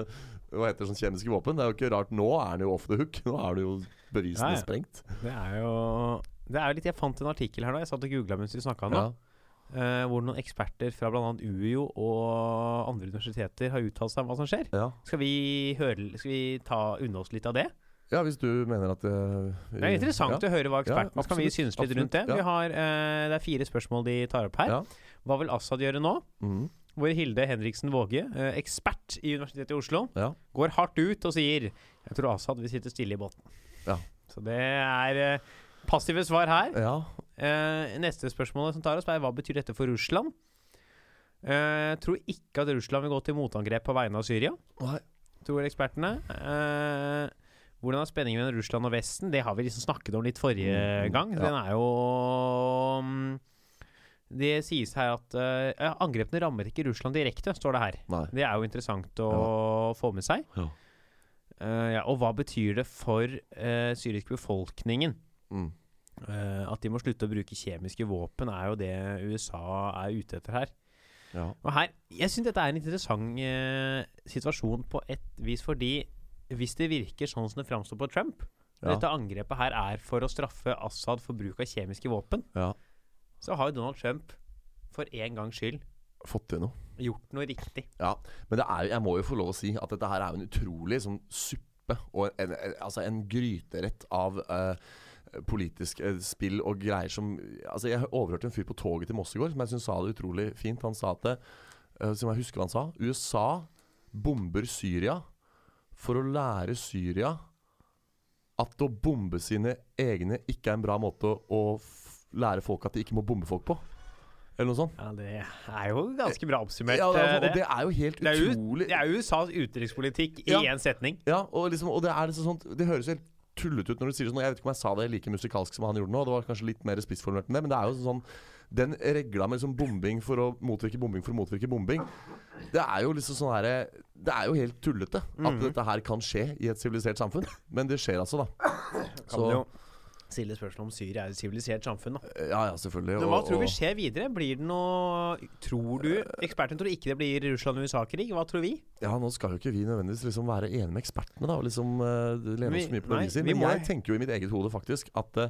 Hva heter sånn kjemiske våpen. Det er jo ikke rart. Nå er han jo off the hook. Nå er det jo bevisene Ja, ja. sprengt. Det er jo Det er jo litt Jeg fant en artikkel her da. Jeg satt og googla mens vi snakka nå. Ja. eh, hvor noen eksperter fra bl.a. UiO og andre universiteter har uttalt seg om hva som skjer. Ja. Skal vi høre Skal vi ta unna oss litt av det? ja, hvis du mener at det Det er interessant å høre hva ekspertene Ja, kan vi synes litt rundt det. ja. Vi har, uh, det er fire spørsmål de tar opp her. Ja. Hva vil Assad gjøre nå? Mhm. Hvor Hilde Henriksen Våge, eh, ekspert i Universitetet i Oslo, Ja. går hardt ut og sier Jeg tror Assad vil sitte stille i båten. Ja. Så det er eh, passive svar her. ja. Eh, neste spørsmål som tar oss, er hva betyr dette for Russland? Jeg tror ikke at Russland vil gå til motangrep på vegne av Syria, Nei. tror ekspertene. Hvordan er spenningen mellom Russland og Vesten? Det har vi liksom snakket om litt forrige Mm, gang. Den er jo mm, Det sies her at uh, angrepene rammer ikke Russland direkte, står det her. Nei. Det er jo interessant å få med seg. Ja. Uh, ja, og hva betyr det for uh, syriske befolkningen? Mm. Uh, at de må slutte å bruke kjemiske våpen, er jo det USA er ute etter her. Ja. Og her, Jeg syns dette er en interessant uh, situasjon på et vis, fordi hvis det virker sånn som det framstår på Trump Ja. Dette angrepet her er for å straffe Assad for bruk av kjemiske våpen. ja. Så har jo Donald Trump for en gangs skyld Fått til noe. gjort noe riktig. Ja, men det er, jeg må jo få lov å si at dette her er jo en utrolig sånn suppe og en, en, altså en gryterett av uh, politisk uh, spill og greier som Altså Jeg overhørte en fyr på toget til Moss i går som jeg syns sa det utrolig fint. Han sa at det, uh, Som jeg husker han sa USA bomber Syria for å lære Syria at å bombe sine egne ikke er en bra måte å, å f lære folk at de ikke må bombe folk på. Eller noe sånt. Ja, Det er jo ganske bra oppsummert. Ja, det, eh, er, og det er jo helt Det er utrolig Det er USAs utenrikspolitikk i Ja. én setning. Ja, og, liksom, og det er liksom sånt Det høres helt tullete ut når du sier det sånn. Jeg vet ikke om jeg sa det like musikalsk som han gjorde nå. Det var kanskje litt mer spissformulert enn det, men det er jo sånn Den regla med liksom bombing for å motvirke bombing for å motvirke bombing, det er jo liksom sånn herre Det er jo helt tullete at Mhm. dette her kan skje i et sivilisert samfunn. Men det skjer altså, da. Jo stille spørsmål om Syria er et sivilisert samfunn, da. Ja, ja, selvfølgelig. Men hva og- tror vi skjer videre? Blir det noe Tror du Eksperten tror ikke det blir Russland-USA-krig. Hva tror vi? Ja, nå skal jo ikke vi nødvendigvis liksom være enige med ekspertene, da. Og liksom uh, lene oss så mye på nei, det de Men jeg tenker jo i mitt eget hode faktisk at uh,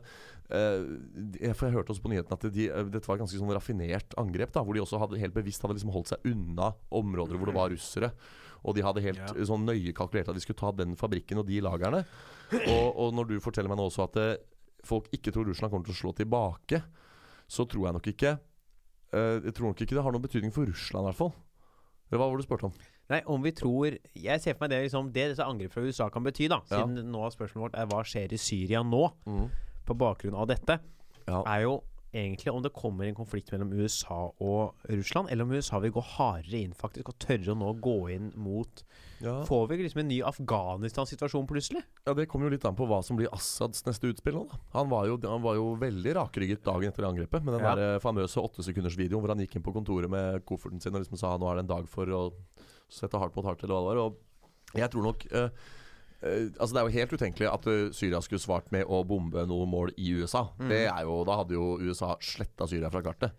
eh, For jeg hørte også på nyhetene at de, uh, dette var et ganske sånn raffinert angrep, da. Hvor de også hadde helt bevisst hadde liksom holdt seg unna områder hvor det var russere. Og de hadde helt Ja. eh, sånn nøye kalkulert at de skulle ta den fabrikken og de lagrene. Og, og når du forteller meg nå også at eh, folk ikke tror Russland kommer til å slå tilbake, så tror jeg nok ikke uh, Jeg tror nok ikke det har noen betydning for Russland, i hvert fall. Eller hva var det du spurte om? Nei, om vi tror Jeg ser for meg det liksom Det disse angrep fra USA kan bety, da. Ja. Siden nå spørsmålet vårt er hva skjer i Syria nå, Mm. på bakgrunn av dette, Ja. er jo egentlig om det kommer en konflikt mellom USA og Russland, eller om USA vil gå hardere inn faktisk og tørre å nå gå inn mot Ja. Får vi liksom en ny Afghanistan-situasjon plutselig? Ja, Det kommer jo litt an på hva som blir Assads neste utspill nå. da Han var jo, han var jo veldig rakrygget dagen etter angrepet med den Ja. der famøse åttesekundersvideoen hvor han gikk inn på kontoret med kofferten sin og liksom sa nå er det en dag for å sette hardt mot hardt, eller hva det var. Og jeg tror nok uh, Uh, Altså Det er jo helt utenkelig at uh, Syria skulle svart med å bombe noe mål i USA. Mm. Det er jo, Da hadde jo USA sletta Syria fra kartet.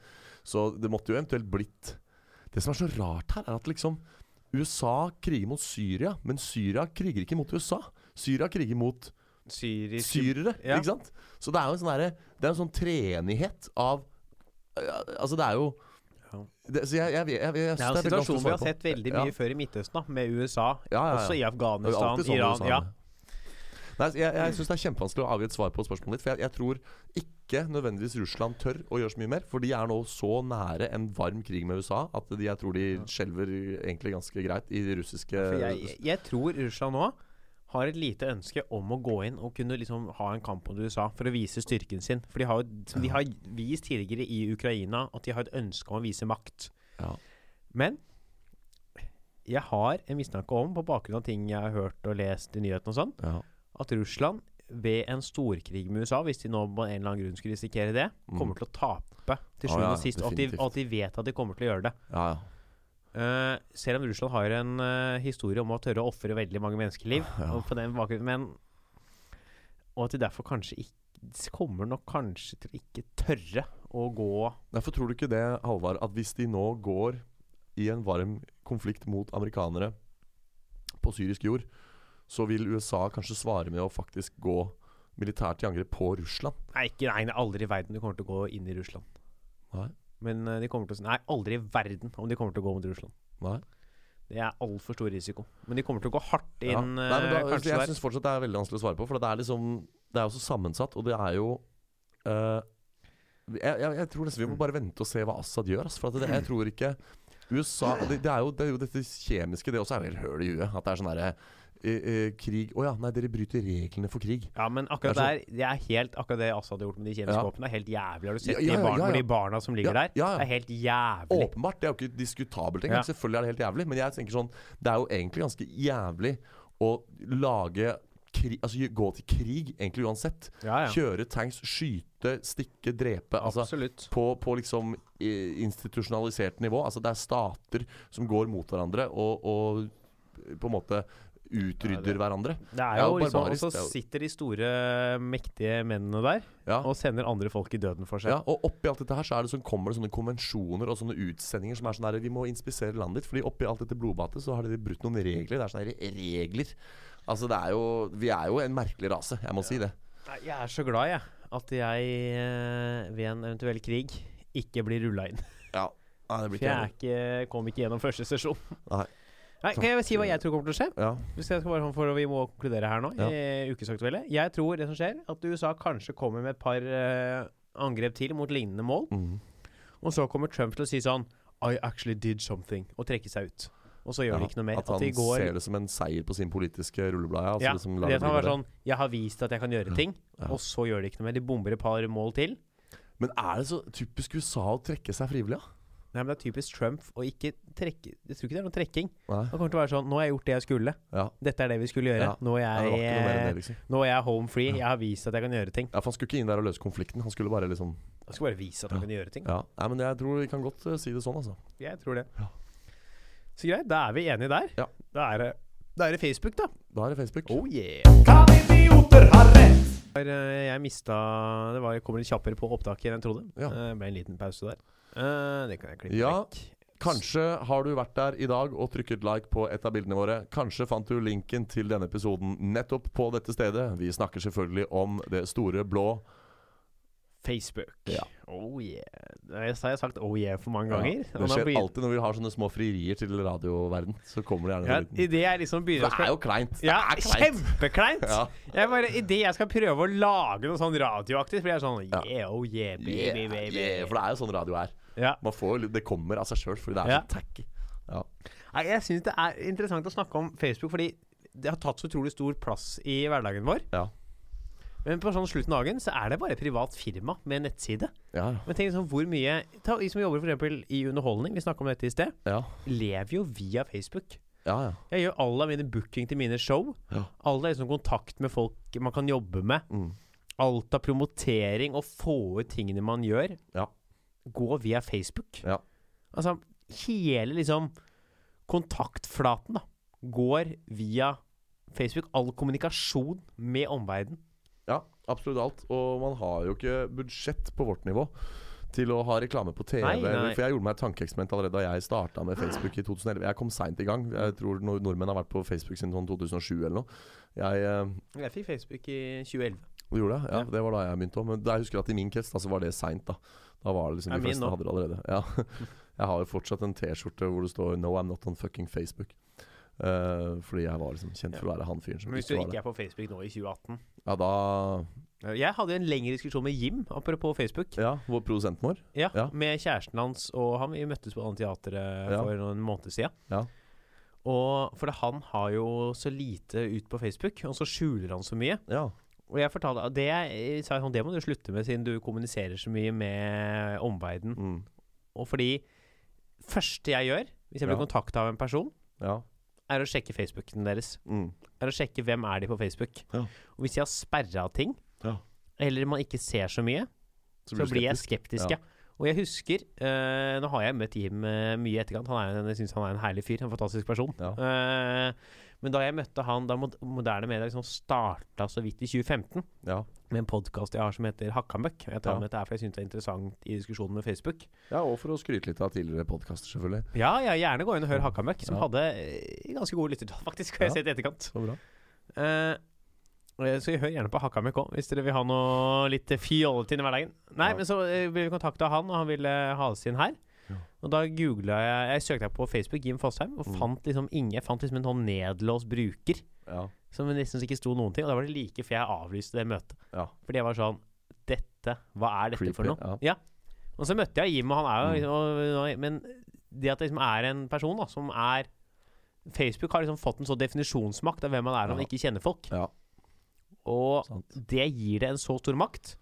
Så det måtte jo eventuelt blitt Det som er så rart her, er at liksom USA kriger mot Syria, men Syria kriger ikke mot USA. Syria kriger mot Syrisk syrere, Ja. ikke sant? Så det er jo en sånn derre Det er en sånn treenighet av Altså, det er jo det, Så jeg, jeg, jeg, jeg, Det er en situasjon vi har sett veldig Ja. mye før i Midtøsten, da, med USA. Ja, ja, ja. Også i Afghanistan, sånn Iran. USA er Ja. det. Nei, jeg jeg syns det er kjempevanskelig å avgi et svar på spørsmålet ditt. For jeg, jeg tror ikke nødvendigvis Russland tør å gjøre så mye mer. For de er nå så nære en varm krig med USA at de, jeg tror de skjelver egentlig ganske greit i de russiske jeg, jeg tror Russland nå har et lite ønske om å gå inn og kunne liksom ha en kamp mot USA for å vise styrken sin. For de har de har vist tidligere i Ukraina, at de har et ønske om å vise makt. Ja. Men jeg har en mistanke om, på bakgrunn av ting jeg har hørt og lest i nyhetene og sånn, Ja. At Russland ved en storkrig med USA, hvis de nå på en eller annen grunn skulle risikere det, Mm. kommer til å tape til Ja, ah, ja, og sist. Og at, de, og at de vet at de kommer til å gjøre det. ja, ja. Uh, selv om Russland har en uh, historie om å tørre å ofre veldig mange menneskeliv. Ja. Og, på den men, og at de derfor kanskje ikke kommer nok kanskje til å ikke tørre å gå Derfor tror du ikke det, Halvard, at hvis de nå går i en varm konflikt mot amerikanere på syrisk jord, så vil USA kanskje svare med å faktisk gå militært i angrep på Russland? Nei, ikke, nei, det er aldri i verden de kommer til å gå inn i Russland. Nei. Men eh, de kommer til å Nei, aldri i verden om de kommer til å gå mot Russland. Nei. Det er altfor stor risiko. Men de kommer til å gå hardt Ja. inn, Nei, men da, eh, kanskje jeg syns fortsatt det er veldig vanskelig å svare på, for det er liksom Det er jo så sammensatt, og det er jo uh, jeg, jeg, jeg tror nesten vi må bare vente og se hva Assad gjør. Altså, For det, jeg tror ikke USA det, det, er jo, det er jo dette kjemiske, det også er jo helt høl i huet. At det er sånn derre eh, eh, Krig Å ja, nei, dere bryter reglene for krig. Ja, men akkurat Det er der Det er helt akkurat det Assad har gjort med de kjemiske Ja. Det er helt jævlig. Har du sett Ja, ja, de, barn, de barna som ligger der? Det er helt jævlig. Åpenbart, det er jo ikke diskutabelt engang. Selvfølgelig er det helt jævlig. Men jeg tenker sånn Det er jo egentlig ganske jævlig å lage krig, Altså gå til krig, egentlig uansett. Ja, ja. Kjøre tanks, skyte, stikke, drepe. Altså på, på liksom institusjonalisert nivå. Altså det er stater som går mot hverandre og, og på en måte utrydder Ja, hverandre. Det er Ja, jo liksom Og så er sitter de store, mektige mennene der Ja. og sender andre folk i døden for seg. Ja, og oppi alt dette her så er det sånn, kommer det sånne konvensjoner og sånne utsendinger som er sånn her Vi må inspisere landet ditt. Fordi oppi alt dette blodbadet så har dere brutt noen regler. Det er sånne regler. Altså det er jo Vi er jo en merkelig rase. Jeg må si det. Jeg er så glad, jeg, at jeg eh, ved en eventuell krig ikke blir rulla inn. Ja. Nei, det For blir ikke er jeg. ikke, kom ikke gjennom første sesjon. Nei. Nei, kan jeg si hva jeg tror kommer til å skje? Ja. Hvis jeg skal bare for Vi må konkludere her nå. Ja. i Ukesaktuelle. Jeg tror det som skjer, at USA kanskje kommer med et par uh, angrep til mot lignende mål. Mm. Og så kommer Trump til å si sånn I actually did something. Og trekke seg ut. Og så gjør Ja, de ikke noe mer. At At han de går ser det som en seier på sin politiske rulleblad. Ja, altså ja, liksom det kan være sånn Jeg har vist at jeg kan gjøre ting, Ja. og så gjør de ikke noe mer. De bomber et par mål til. Men er det så typisk USA å trekke seg frivillig, da? Nei, men Det er typisk Trump å ikke trekke Jeg tror ikke det er noen trekking. Nei. Det kommer til å være sånn Nå har jeg gjort det jeg skulle. Ja. Dette er det vi skulle gjøre. Ja. Nå, er jeg, jeg, det, liksom. nå er jeg home free. Jeg har vist at jeg kan gjøre ting. Ja, for Han skulle ikke inn der og løse konflikten. Han skulle bare liksom Han skulle bare vise at han kan gjøre ting. Ja, Nei, men jeg tror vi kan godt uh, si det sånn, altså. Jeg tror det. Ja. Så greit, da er vi enige der. Ja. Da er det, da er det Facebook, da. Da er det Facebook. Oh yeah. Idioter ha rett? Eh, Jeg mista Det var, kom litt kjappere på opptaket enn jeg trodde. Ja. Eh, ble en liten pause der. Eh, det kan jeg klippe Ja. vekk. Kanskje har du vært der i dag og trykket like på et av bildene våre. Kanskje fant du linken til denne episoden nettopp på dette stedet. Vi snakker selvfølgelig om det store blå Facebook. Ja. Oh yeah. Jeg har jeg sagt oh yeah for mange Ja, ganger. Det skjer blir- alltid når vi har sånne små frierier til radioverden. Så kommer det gjerne ja, en liten jeg liksom begynner det er jo kleint. Det Ja, er kleint. kjempekleint! Ja. Jeg bare, Idet jeg skal prøve å lage noe sånn radioaktivt, blir jeg sånn yeah, oh yeah, baby, Yeah, baby. yeah, for det er jo sånn radio er. Ja. Man får, det kommer av seg sjøl fordi det er Ja. så tacky. Ja. Jeg syns det er interessant å snakke om Facebook, fordi det har tatt så utrolig stor plass i hverdagen vår. Ja. Men på sånn slutten av dagen så er det bare et privat firma med nettside. Ja, Men tenk sånn hvor mye ta, Vi som jobber for eksempel i underholdning, vi snakka om dette i sted, ja. lever jo via Facebook. ja, ja. Jeg gjør alle av mine booking til mine show. Ja. Alle er liksom kontakt med folk man kan jobbe med. Mm. Alt av promotering og få ut tingene man gjør, Ja. går via Facebook. Ja. Altså hele liksom kontaktflaten da går via Facebook. All kommunikasjon med omverdenen. Ja, absolutt alt. Og man har jo ikke budsjett på vårt nivå til å ha reklame på TV. Nei, nei. For jeg gjorde meg et tankeeksperiment allerede da jeg starta med Facebook i 2011. Jeg kom seint i gang. Jeg tror nord- nordmenn har vært på Facebook siden sånn 2007 eller noe. Jeg eh, Jeg fikk Facebook i 2011. Du gjorde det? Ja, Ja. det var da jeg begynte òg. Men jeg husker at i min krets da, så var det seint. Da Da var det liksom De fleste hadde det allerede. Ja. Jeg har jo fortsatt en T-skjorte hvor det står 'No, I'm not on fucking Facebook'. Eh, fordi jeg var liksom kjent for å være han fyren som Men hvis du ikke er på Facebook nå i 2018 Ja, da Jeg hadde en lengre diskusjon med Jim, apropos Facebook. Ja, hvor produsenten vår. Ja, Ja. Med kjæresten hans og han. Vi møttes på Anteatret Ja. for noen måneder siden. Ja. Og for han har jo så lite ut på Facebook, og så skjuler han så mye. Ja. Og jeg fortalte det, jeg sa sånn, det må du slutte med, siden du kommuniserer så mye med omverdenen. Mm. Og fordi første jeg gjør, hvis jeg blir Ja. kontakta av en person, Ja. Er å sjekke Facebooken deres. Mm. Er å sjekke hvem er de på Facebook. Ja. Og hvis jeg har sperra ting, Ja. eller man ikke ser så mye, så, du blir jeg skeptisk. Ja. Og jeg husker uh, Nå har jeg møtt Jim uh, mye i etterkant. Han er, en- jeg syns han er en herlig fyr. En fantastisk person. Ja. Eh, men da jeg møtte han da moderne medier liksom starta så vidt i 2015, Ja. med en podkast jeg har som heter Hakkamøkk Jeg tar Ja. med dette her for jeg syns det er interessant i diskusjonen med Facebook. ja, og for å skryte litt av tidligere podkaster, selvfølgelig. Ja, ja, gjerne gå inn og hør Hakkamøkk, som Ja. hadde eh, ganske gode lyttertall, faktisk. Har jeg sett i etterkant. Så bra. Uh, så hør gjerne på Hakkamøkk òg, hvis dere vil ha noe litt fjollete inn i hverdagen. Nei, men så ble vi kontakta han, og han ville ha oss inn her. Ja. Og da googla jeg Jeg søkte på Facebook Jim Fosheim, og Mm. fant liksom ingen Jeg fant liksom en sånn nedlåst bruker Ja. som nesten ikke sto noen ting. Og da var det like før jeg avlyste det møtet. ja. Fordi jeg var sånn Dette, hva er dette for noe? ja. Og så møtte jeg Jim, og han er jo Mm. liksom Men det at det liksom er en person da som er Facebook har liksom fått en sånn definisjonsmakt av hvem man er når man Ja. ikke kjenner folk. Ja. Og Sant. det gir det en så stor makt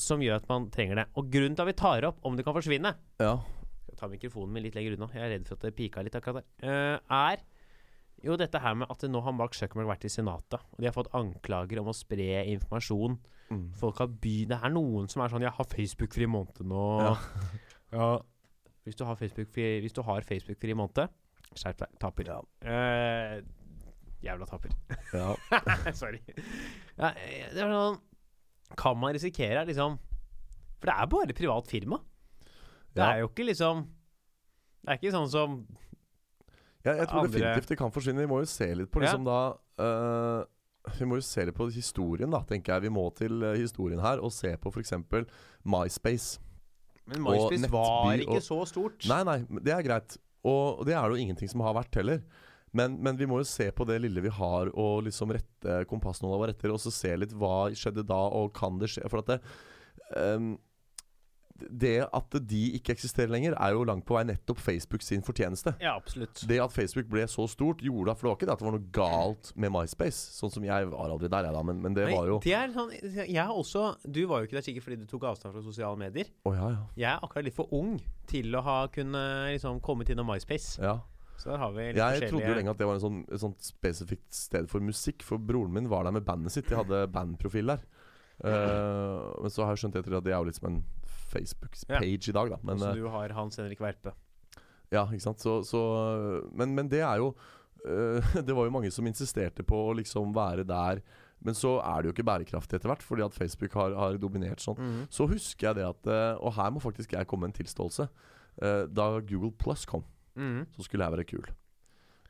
som gjør at man trenger det. Og grunnen til at vi tar opp om det kan forsvinne Ja. Skal ta mikrofonen min litt lenger unna, jeg er redd for at det pika litt akkurat der. eh, er jo dette her med at nå har Mark Zuckerberg vært i Senatet, og de har fått anklager om å spre informasjon. Mm. Folk har by Det er noen som er sånn 'Jeg har Facebook-fri måned nå'. Ja. Ja. Hvis du har Facebook-fri Hvis du har Facebook-fri måned Skjerp deg. Taper. Ja. Uh, jævla taper. ja. Sorry. Ja, eh, det er sånn Kan man risikere liksom For det er bare privat firma. Det Ja. er jo ikke liksom Det er ikke sånn som Ja, jeg tror Andre- definitivt det kan forsvinne. Vi må jo se litt på Ja. liksom da uh, Vi må jo se litt på historien, da, tenker jeg. Vi må til øh, historien her og se på f.eks. MySpace. Men MySpace var ikke og- så stort. Nei, nei, det er greit. Og, og det er det jo ingenting som har vært heller. Men, men vi må jo se på det lille vi har, og liksom rette kompassnåla vår etter, og så se litt hva skjedde da, og kan det skje? For at det um, Det at de ikke eksisterer lenger, er jo langt på vei nettopp Facebook sin fortjeneste. Ja, absolutt. Det at Facebook ble så stort, gjorde For det var ikke det at det var noe galt med MySpace. Sånn som jeg var aldri der, jeg da, men, men det Nei, var jo det er sånn, jeg har også Du var jo ikke der sikkert fordi du tok avstand fra sosiale medier. Oh, ja, ja. Jeg er akkurat litt for ung til å ha kunne liksom kommet innom MySpace. ja. Så der har vi litt Jeg trodde jo lenge at det var en sånn, et sånt spesifikt sted for musikk. For broren min var der med bandet sitt. De hadde bandprofil der. Uh, men så har jeg skjønt etter at det er jo litt som en Facebook-page i dag, da. Men, Så eh, du har Hans Henrik Verpe. ja, ikke sant. Så, så, men, men det er jo uh, Det var jo mange som insisterte på å liksom være der. Men så er det jo ikke bærekraftig etter hvert, fordi at Facebook har, har dominert sånn. Mm. Så husker jeg det at Og her må faktisk jeg komme med en tilståelse. Da Google Plus kom, Mhm. så skulle jeg være kul.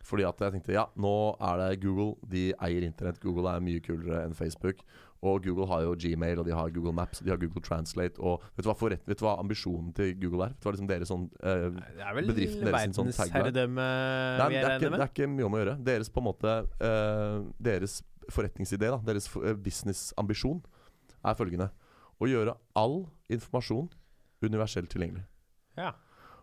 Fordi at jeg tenkte ja, nå er det Google. De eier internett. Google er mye kulere enn Facebook. Og Google har jo Gmail, og de har Google Maps, de har Google Translate. Og vet du hva, forrett, vet du hva ambisjonen til Google er? Vet du hva liksom deres sånn eh, Det er vel sånn verdensherredømme Nei, vi er enige med? det er ikke mye om å gjøre. Deres på en måte eh, Deres forretningsidé, da, deres eh, businessambisjon, er følgende. Å gjøre all informasjon universelt tilgjengelig. Ja.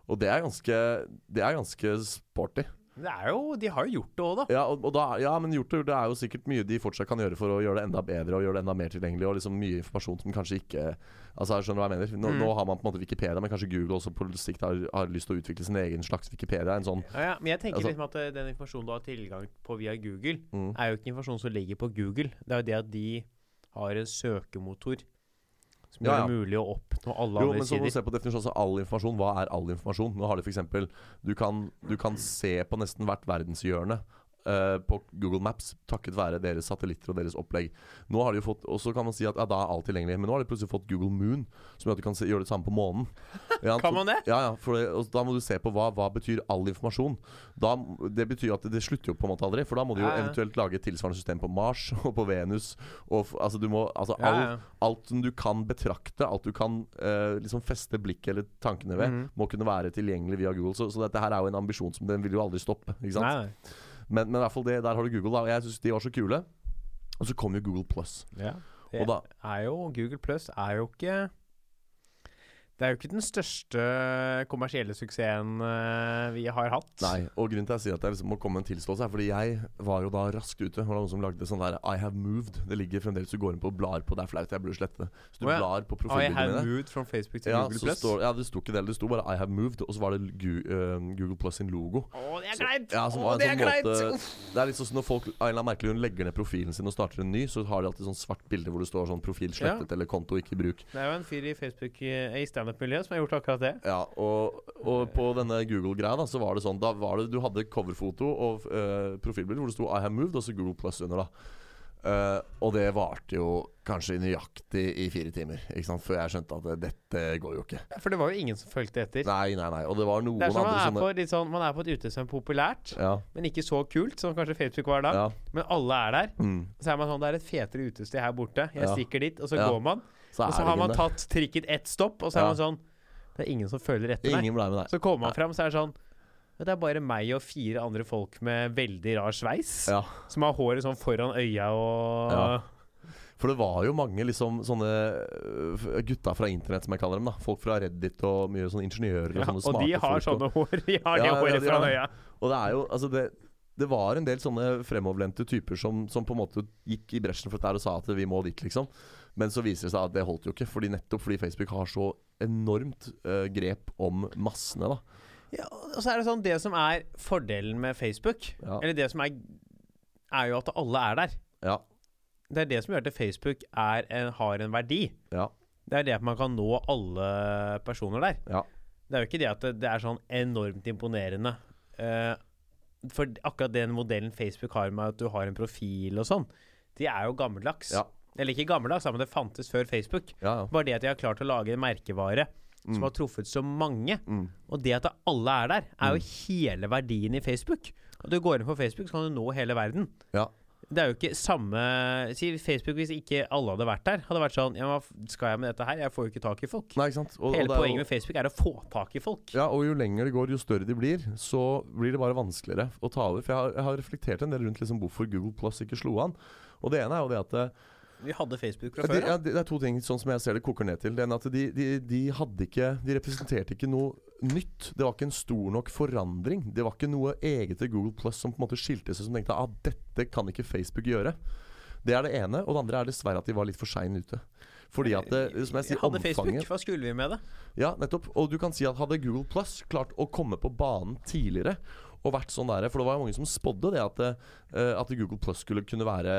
Og det er ganske Det er ganske sporty. Det er jo De har jo gjort det òg, da. Ja, og, og da, ja, men gjort gjort, det er jo sikkert mye de fortsatt kan gjøre for å gjøre det enda bedre og gjøre det enda mer tilgjengelig. Og liksom mye informasjon som kanskje ikke Altså, jeg skjønner hva jeg mener. Nå, Mm. nå har man på en måte Wikipedia, men kanskje Google også på sikt har, har lyst til å utvikle sin egen slags Wikipedia. En sånn Ja, ja, men jeg tenker Altså- liksom at eh, den informasjonen du har tilgang på via Google, mm. er jo ikke informasjon som ligger på Google. Det er jo det at de har en søkemotor som Ja, gjør ja. det mulig å oppnå alle Jo, andre men så må du sider. se på definisjonen altså all informasjon. Hva er all informasjon? Nå har de f.eks. Du, kan- du kan se på nesten hvert verdenshjørne eh, på Google Maps takket være deres satellitter og deres opplegg. Nå har de jo fått Og så kan man si at ja, da er alt tilgjengelig. Men nå har de plutselig fått Google Moon, som gjør at du kan se, gjøre det samme på månen. Ja, Kan man det? Ja, ja. For det, og da må du se på hva, hva betyr all informasjon. Da, det betyr at det, slutter jo på en måte aldri. For da må du jo eventuelt lage et tilsvarende system på Mars og på Venus. Og, altså du må Altså alt som du kan betrakte, alt du kan uh, liksom feste blikket eller tankene ved, Mhm. må kunne være tilgjengelig via Google. Så, så dette her er jo en ambisjon som den vil jo aldri stoppe. Ikke sant? Nei. Men, men i hvert fall det, der har du Google, da. Og jeg syns de var så kule. Og så kom jo Google Plus. Ja. Det Og da er jo Google Plus er jo ikke Det er jo ikke den største kommersielle suksessen eh, vi har hatt. Nei, og grunnen til at jeg sier at jeg liksom må komme med en tilståelse, er fordi jeg var jo da raskt ute. Det var noen som lagde sånn der I have moved. Det ligger fremdeles Du går inn på og blar på. Det er flaut, jeg burde slette det. Så du oh, ja. blar på I have dine. moved from Facebook til Ja, Google så Plus. står, ja, det sto ikke det. Det sto bare I have moved, og så var det Gu, uh, Google Plus sin logo. Å, det er kleint! ja, en det er greit kleint! Det er litt sånn når folk av en eller annen merkelig grunn legger ned profilen sin og starter en ny, så har de alltid sånn svart bilde hvor det står sånn profil slettet eller konto ikke i bruk. Det er jo en fyr i Facebook eh, i standup-miljøet som har gjort akkurat det. Ja, og, og på denne Google-greia da Så var det sånn Da var det Du hadde coverfoto og uh, profilbilde hvor det sto I have moved, og så Google Plus under, da. Uh, og det varte jo kanskje nøyaktig i fire timer, før jeg skjønte at dette går jo ikke. For det var jo ingen som fulgte etter. Nei, nei, nei. Og det var noen Det er sånn man er, sånne på, litt sånn, man er på et utested som er populært, Ja. men ikke så kult som kanskje Facebook var da. ja. Men alle er der. Mm. Så er man sånn Det er et fetere utested her borte. Jeg Ja. stikker dit, og så går man. Så så har man tatt trikken ett stopp, og så er man sånn Det er ingen som følger etter. Ingen ble med deg. Så kommer man fram, så er det sånn Det er bare meg og fire andre folk med veldig rar sveis. Ja. Som har håret sånn foran øya og Ja. For det var jo mange liksom sånne øh, gutta fra internett, som jeg kaller dem. da Folk fra Reddit og mye sånne ingeniører og Ja, sånne og de har folk. sånne hår. De har det håret foran øya. Og det er jo Altså, det det var en del sånne fremoverlente typer som, som på en måte gikk i bresjen for dette der og sa at vi må dit, liksom. Men så viser det seg at det holdt jo ikke. Fordi nettopp fordi Facebook har så enormt uh, grep om massene, da. Ja, og så er det sånn Det som er fordelen med Facebook, Ja. eller det som er Er jo at alle er der. Ja. Det er det som gjør at Facebook en, har en verdi. Ja. Det er det at man kan nå alle personer der. Ja. Det er jo ikke det at det, det er sånn enormt imponerende. Uh, for akkurat den modellen Facebook har med at du har en profil og sånn, de er jo gammeldags. Ja. Eller ikke gammeldags, da, men det fantes før Facebook. Ja, ja. Bare det at de har klart å lage en merkevare som Mm. har truffet så mange. Mm. Og det at alle er der, er jo hele verdien i Facebook. Og du går inn på Facebook, så kan du nå hele verden. Ja. Det er jo ikke samme Si Facebook hvis ikke alle hadde vært der. Hadde vært sånn Ja, hva skal jeg med dette her? Jeg får jo ikke tak i folk. Nei, ikke sant. Og, og Hele jo- poenget med Facebook er å få tak i folk. Ja, og jo lenger det går, jo større de blir, så blir det bare vanskeligere å ta over. For jeg har, jeg har reflektert en del rundt liksom hvorfor Google Plus ikke slo an. Og det ene er jo det at eh, Vi hadde Facebook fra de, før ja, Det er to ting sånn som jeg ser det koker ned til. Det ene at de, de, de hadde ikke De representerte ikke noe nytt. Det var ikke en stor nok forandring. Det var ikke noe eget til Google Plus som på en måte skilte seg, som tenkte at ah, dette kan ikke Facebook gjøre. Det er det ene. Og det andre er dessverre at de var litt for seine ute. Fordi at det, som jeg sier, hadde Facebook, hva skulle vi med det? Ja, nettopp. Og du kan si at hadde Google Plus klart å komme på banen tidligere og vært sånn der, For det var jo mange som spådde det at, eh, at Google Plus skulle kunne være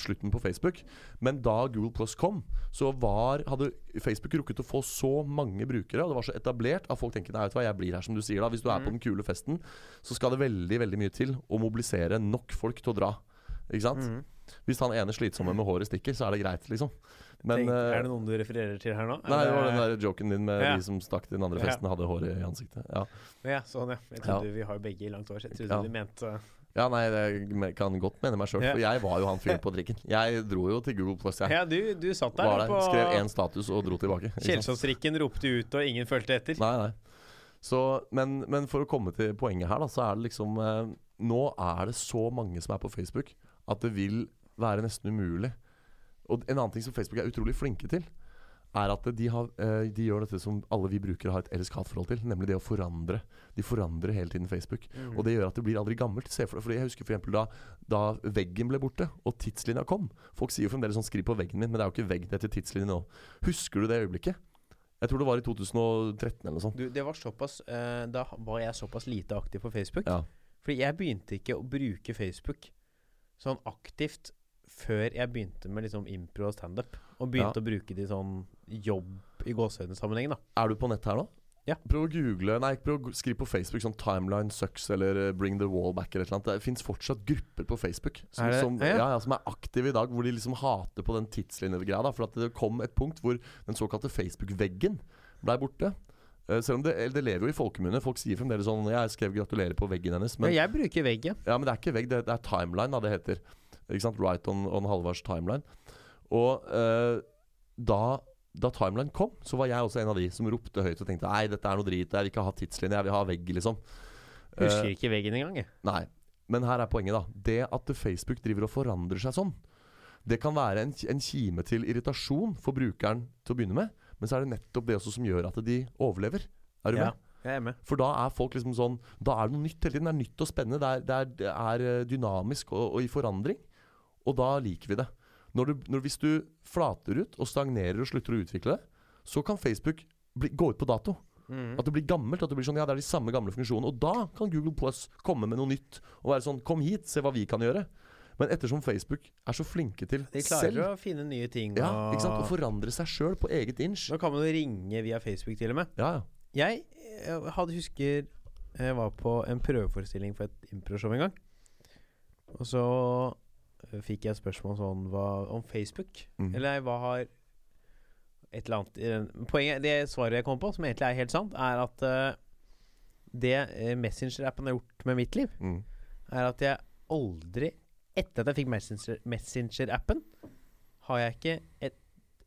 slutten på Facebook. Men da Google Plus kom, så var, hadde Facebook rukket å få så mange brukere, og det var så etablert at folk tenker nei, vet du hva, jeg blir her, som du sier. da Hvis du er på den kule festen, så skal det veldig veldig mye til å mobilisere nok folk til å dra. Ikke sant? Mhm. Hvis han ene slitsomme med håret stikker, så er det greit, liksom. Men eh, er det noen du refererer til her nå? Nei, det var den der joken din med Ja. de som stakk til den andre Ja. festen, hadde hår i ansiktet. Ja, Ja, sånn, ja. Jeg trodde Vi har begge i langt hår, så jeg trodde Ja. du mente ja nei, jeg kan godt mene meg sjøl, Ja. for jeg var jo han fyren på drikken. Jeg dro jo til Google Plus, jeg. Ja, du, du satt der der, på skrev én status og dro tilbake. ikke? Kjelsåsrikken, ropte ut, og ingen fulgte etter. Nei, nei. Så, men, men for å komme til poenget her, da, så er det liksom eh, Nå er det så mange som er på Facebook at det vil være nesten umulig. Og en annen ting som Facebook er utrolig flinke til, er at de, har, eh, de gjør dette som alle vi brukere har et elsk-hat-forhold til, nemlig det å forandre. De forandrer hele tiden Facebook. Mm. Og det gjør at det blir aldri gammelt. Se for deg, fordi Jeg husker for eksempel da, da veggen ble borte, og tidslinja kom. Folk sier jo fremdeles sånn 'skriv på veggen min', men det er jo ikke vegg, det heter tidslinje nå. Husker du det øyeblikket? Jeg tror det var i 2013 eller noe sånt. Du, det var såpass uh, Da var jeg såpass lite aktiv på Facebook. Ja. Fordi jeg begynte ikke å bruke Facebook sånn aktivt før jeg begynte med liksom impro og standup. Og begynte Ja. å bruke det i sånn jobb i gåsehøydesammenheng, da. Er du på nett her nå? Ja. Prøv å google Nei, prøv å skrive på Facebook sånn 'Timeline sucks' eller eh, 'Bring the wall back' eller annet. Det fins fortsatt grupper på Facebook som Er som, ja, ja. som er aktive i dag, hvor de liksom hater på den tidslinjegreia. For at det kom et punkt hvor den såkalte Facebook-veggen blei borte. Eh, selv om det, det lever jo i folkemunne. Folk sier fremdeles sånn 'Jeg skrev 'gratulerer' på veggen hennes', men, jeg bruker vegg, ja. ja, men det er ikke vegg, det, det er timeline, da det heter. Ikke sant? Right on, on Halvards timeline. Og eh, da, da timeline kom, så var jeg også en av de som ropte høyt og tenkte Nei, dette er noe drit, jeg vil ikke ha tidslinje, jeg vil ha vegg, liksom. Husker Eh, ikke veggen engang, jeg. nei. Men her er poenget, da. Det at Facebook driver og forandrer seg sånn, det kan være en, en kime til irritasjon for brukeren til å begynne med, Men så er det nettopp det også som gjør at de overlever. Er du Ja, med? jeg er med. For da er folk liksom sånn Da er det noe nytt hele tiden. Det er nytt og spennende. Det er, det er, det er eh, dynamisk og, og i forandring. Og da liker vi det. Når du, når, hvis du flater ut og stagnerer og slutter å utvikle det, så kan Facebook bli, gå ut på dato. Mm. At det blir gammelt. At det blir sånn, ja, det er de samme gamle funksjonene. Og da kan Google Plus komme med noe nytt og være sånn Kom hit, se hva vi kan gjøre. Men ettersom Facebook er så flinke til selv De klarer selv å finne nye ting. ja, og- ikke sant? å forandre seg sjøl på eget inch. Nå kan man jo ringe via Facebook til og med. Ja, ja. Jeg eh, hadde husker Jeg var på en prøveforestilling for et improshow en gang. Og så eh, fikk jeg et spørsmål sånn hva, om Facebook. Mm. Eller hva har et eller annet den- Poenget, Det svaret jeg kom på, som egentlig er helt sant, er at uh, det eh, Messenger-appen har gjort med mitt liv, Mm. er at jeg aldri Etter at jeg fikk Messenger- Messenger-appen, har jeg ikke et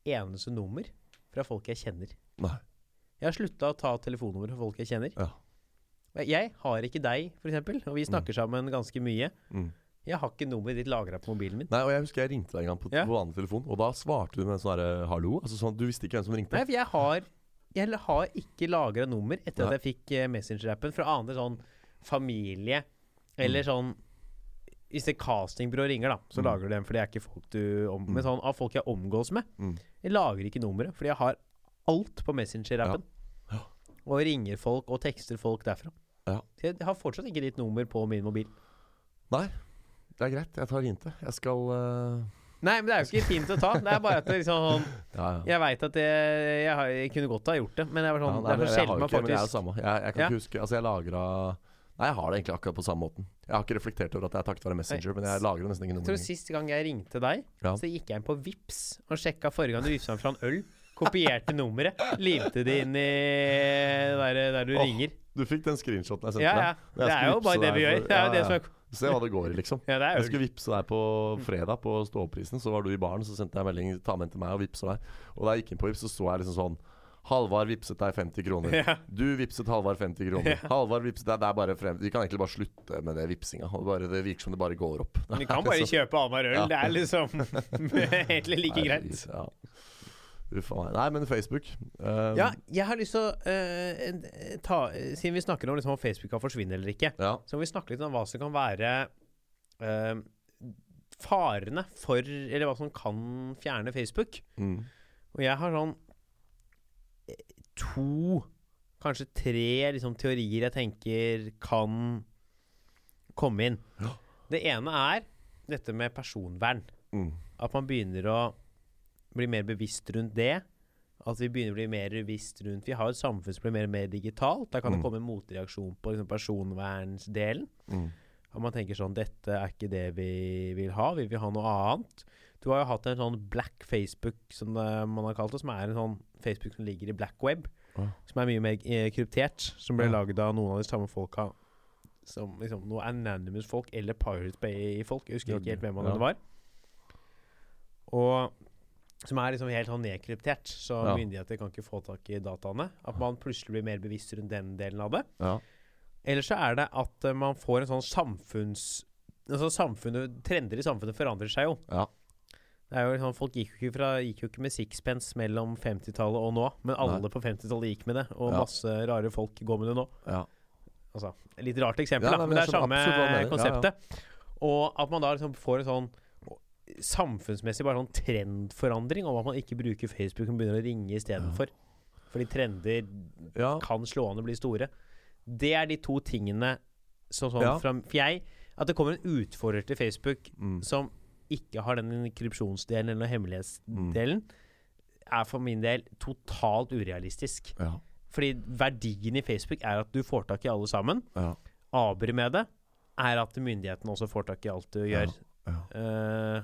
eneste nummer fra folk jeg kjenner. Nei. Jeg har slutta å ta telefonnummer fra folk jeg kjenner. Ja. Jeg har ikke deg, f.eks., og vi snakker sammen ganske mye. Mm. Jeg har ikke nummeret ditt lagra på mobilen min. Nei, og jeg husker jeg ringte deg en gang på, Ja. på vanlig telefon, og da svarte du med en sånn herre 'hallo'. Altså sånn, Du visste ikke hvem som ringte. Nei, for jeg har Jeg har ikke lagra nummer etter Nei. at jeg fikk eh, Messenger-appen fra andre sånn familie eller sånn Hvis det castingbyrå ringer, da, så Mm. lager du den, for det er ikke folk du om, Men sånn av folk jeg omgås med. Mm. Jeg lager ikke nummeret, fordi jeg har alt på Messenger-appen. Ja. Og ringer folk og tekster folk derfra. Ja. Så jeg har fortsatt ikke ditt nummer på min mobil. Nei, det er greit. Jeg tar hintet. Jeg skal uh Nei, men det er jo ikke fint å ta. Det er bare at det liksom sånn Ja, ja. Jeg veit at jeg, jeg, har, jeg kunne godt ha gjort det, men jeg var Ja, sånn, nei, det er så sjelden man faktisk jeg er samme. Jeg, jeg kan Ja. ikke huske Altså, jeg lagra Nei, jeg har det egentlig akkurat på samme måten. Jeg har ikke reflektert over at det er takket være Messenger, men jeg lagrer nesten ingen Jeg tror. Sist gang jeg ringte deg, Ja. så gikk jeg inn på Vips og sjekka forrige gang du vipsa meg fra en øl. Kopierte nummeret, limte det inn i der, der du oh, ringer. Du fikk den screenshoten jeg sendte deg. ja. ja. Det er jo bare det vi gjør. Det er jo det som er Se hva det går i, liksom. Ja, det Jeg skulle vippse deg på fredag på ståprisen, så var du i baren. Så sendte jeg melding ta med til meg og vippser deg. Og da jeg gikk inn på Vips, så så jeg liksom sånn Halvard vippset deg 50 kroner. Ja. Du vippset Halvard 50 kroner. Halvard vippset deg Det er bare frem Vi kan egentlig bare slutte med det vippsinga. Bare- Det virker som det bare går opp. Du kan bare kjøpe annenhver øl. Ja. Det er liksom egentlig like greit. Ja. Uff a meg. Nei, men Facebook uh, Ja, jeg har lyst til å uh, ta Siden vi snakker om liksom om Facebook kan forsvinne eller ikke, ja. så må vi snakke litt om hva som kan være uh, farene for Eller hva som kan fjerne Facebook. Mm. Og jeg har sånn to, kanskje tre liksom, teorier jeg tenker kan komme inn. Ja. Det ene er dette med personvern. Mm. At man begynner å bli mer bevisst rundt det. At vi begynner å bli mer bevisst rundt Vi har et samfunn som blir mer og mer digitalt. Da kan det Mm. komme en motreaksjon på liksom, personvernsdelen. Mm. Og man tenker sånn Dette er ikke det vi vil ha. Vi vil ha noe annet. Du har jo hatt en sånn black Facebook, som det, man har kalt det, som er en sånn Facebook som ligger i black web. Ja. Som er mye mer eh, kryptert. Som ble Ja. laget av noen av de samme folka som liksom noe Anonymous-folk eller Pirate Bay-folk. Jeg husker ikke helt hvem av Ja. det var. Og som er liksom helt sånn nedkryptert, så Ja. myndigheter kan ikke få tak i dataene. At man plutselig blir mer bevisst rundt den delen av det. Ja. Eller så er det at eh, man får en sånn samfunns... Altså samfunnet, Trender i samfunnet forandrer seg jo. Ja. Det er jo liksom, Folk gikk jo, ikke fra, gikk jo ikke med sixpence mellom 50-tallet og nå, men alle Nei. på 50-tallet gikk med det. Og Ja. masse rare folk går med det nå. ja. Altså, litt rart eksempel, da, men det er samme konseptet. Og at man da liksom får en sånn samfunnsmessig bare sånn trendforandring om at man ikke bruker Facebook, men begynner å ringe istedenfor. Fordi trender ja. kan slå an og bli store. Det er de to tingene som sånn Ja. fra For jeg At det kommer en utfordrer til Facebook Mm. som ikke har den krypsjonsdelen eller hemmelighetsdelen, er for min del totalt urealistisk. Ja. Fordi verdien i Facebook er at du får tak i alle sammen. Ja. Aber med det er at myndighetene også får tak i alt du gjør. Ja. Eh,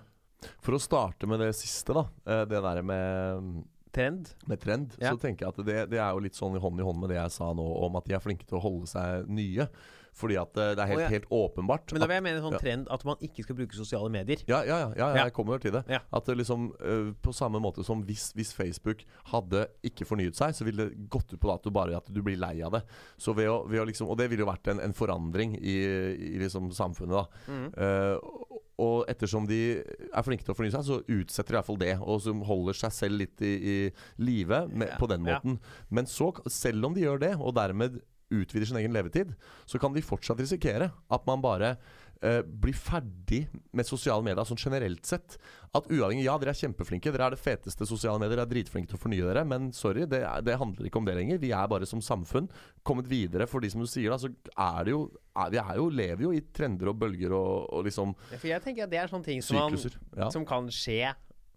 For å starte med det siste, da. eh, Det der med trend. med trend, Ja. så tenker jeg at det, det er jo litt sånn hånd i hånd med det jeg sa nå, om at de er flinke til å holde seg nye. Fordi at eh, det er helt, oh, ja. helt åpenbart Men da vil jeg mene sånn ja. trend at man ikke skal bruke sosiale medier. ja, ja, ja, jeg kommer til det. At det liksom uh, På samme måte som hvis, hvis Facebook hadde ikke fornyet seg, så ville det gått ut på dato bare at du blir lei av det. Så ved å, ved å liksom Og det ville jo vært en, en forandring i, i liksom samfunnet, da. Mm. Eh, og ettersom de er flinke til å fornye seg, så utsetter de i hvert fall det. Og som holder seg selv litt i, i live med- på den måten. Men så, selv om de gjør det, og dermed utvider sin egen levetid, så kan de fortsatt risikere at man bare eh, blir ferdig med sosiale medier sånn generelt sett. At uavhengig Ja, dere er kjempeflinke, dere er det feteste sosiale medier, dere er dritflinke til å fornye dere, men sorry, det, det handler ikke om det lenger. Vi er bare som samfunn kommet videre. For de som du sier, da, så er det jo er, Vi er jo, lever jo i trender og bølger og, og liksom Ja, For jeg tenker at det er sånne ting som, man. Ja. som kan skje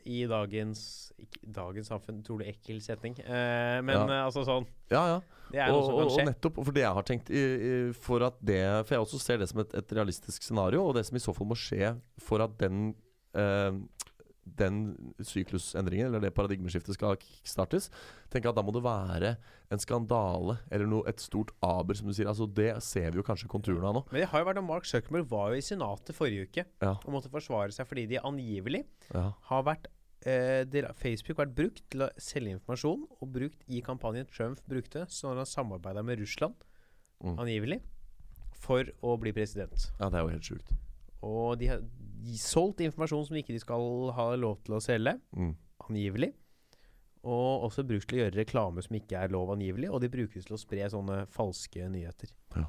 i dagens ikke, Dagens samfunn, du ekkel setning. Eh, men Ja. eh, altså sånn ja, ja. Er og, og, og nettopp for det jeg har tenkt i, i, For at det For jeg også ser det som et, et realistisk scenario, og det som i så fall må skje for at den eh, den syklusendringen, eller det paradigmeskiftet, skal kickstartes, Tenk at da må det være en skandale eller noe, et stort aber, som du sier. Altså Det ser vi jo kanskje konturene av nå. Men det har jo vært at Mark Zuckerberg var jo i Senatet forrige uke Ja, og måtte forsvare seg fordi de angivelig ja, har vært eh, Facebook vært brukt til å selge informasjon og brukt i kampanjen Trump brukte så når han samarbeida med Russland, Mm. angivelig, for å bli president. ja, det er jo helt sjukt. Og de har solgt informasjon som ikke de skal ha lov til å selge, Mm. angivelig. Og også brukt til å gjøre reklame som ikke er lov angivelig, og de brukes til å spre sånne falske nyheter. Ja.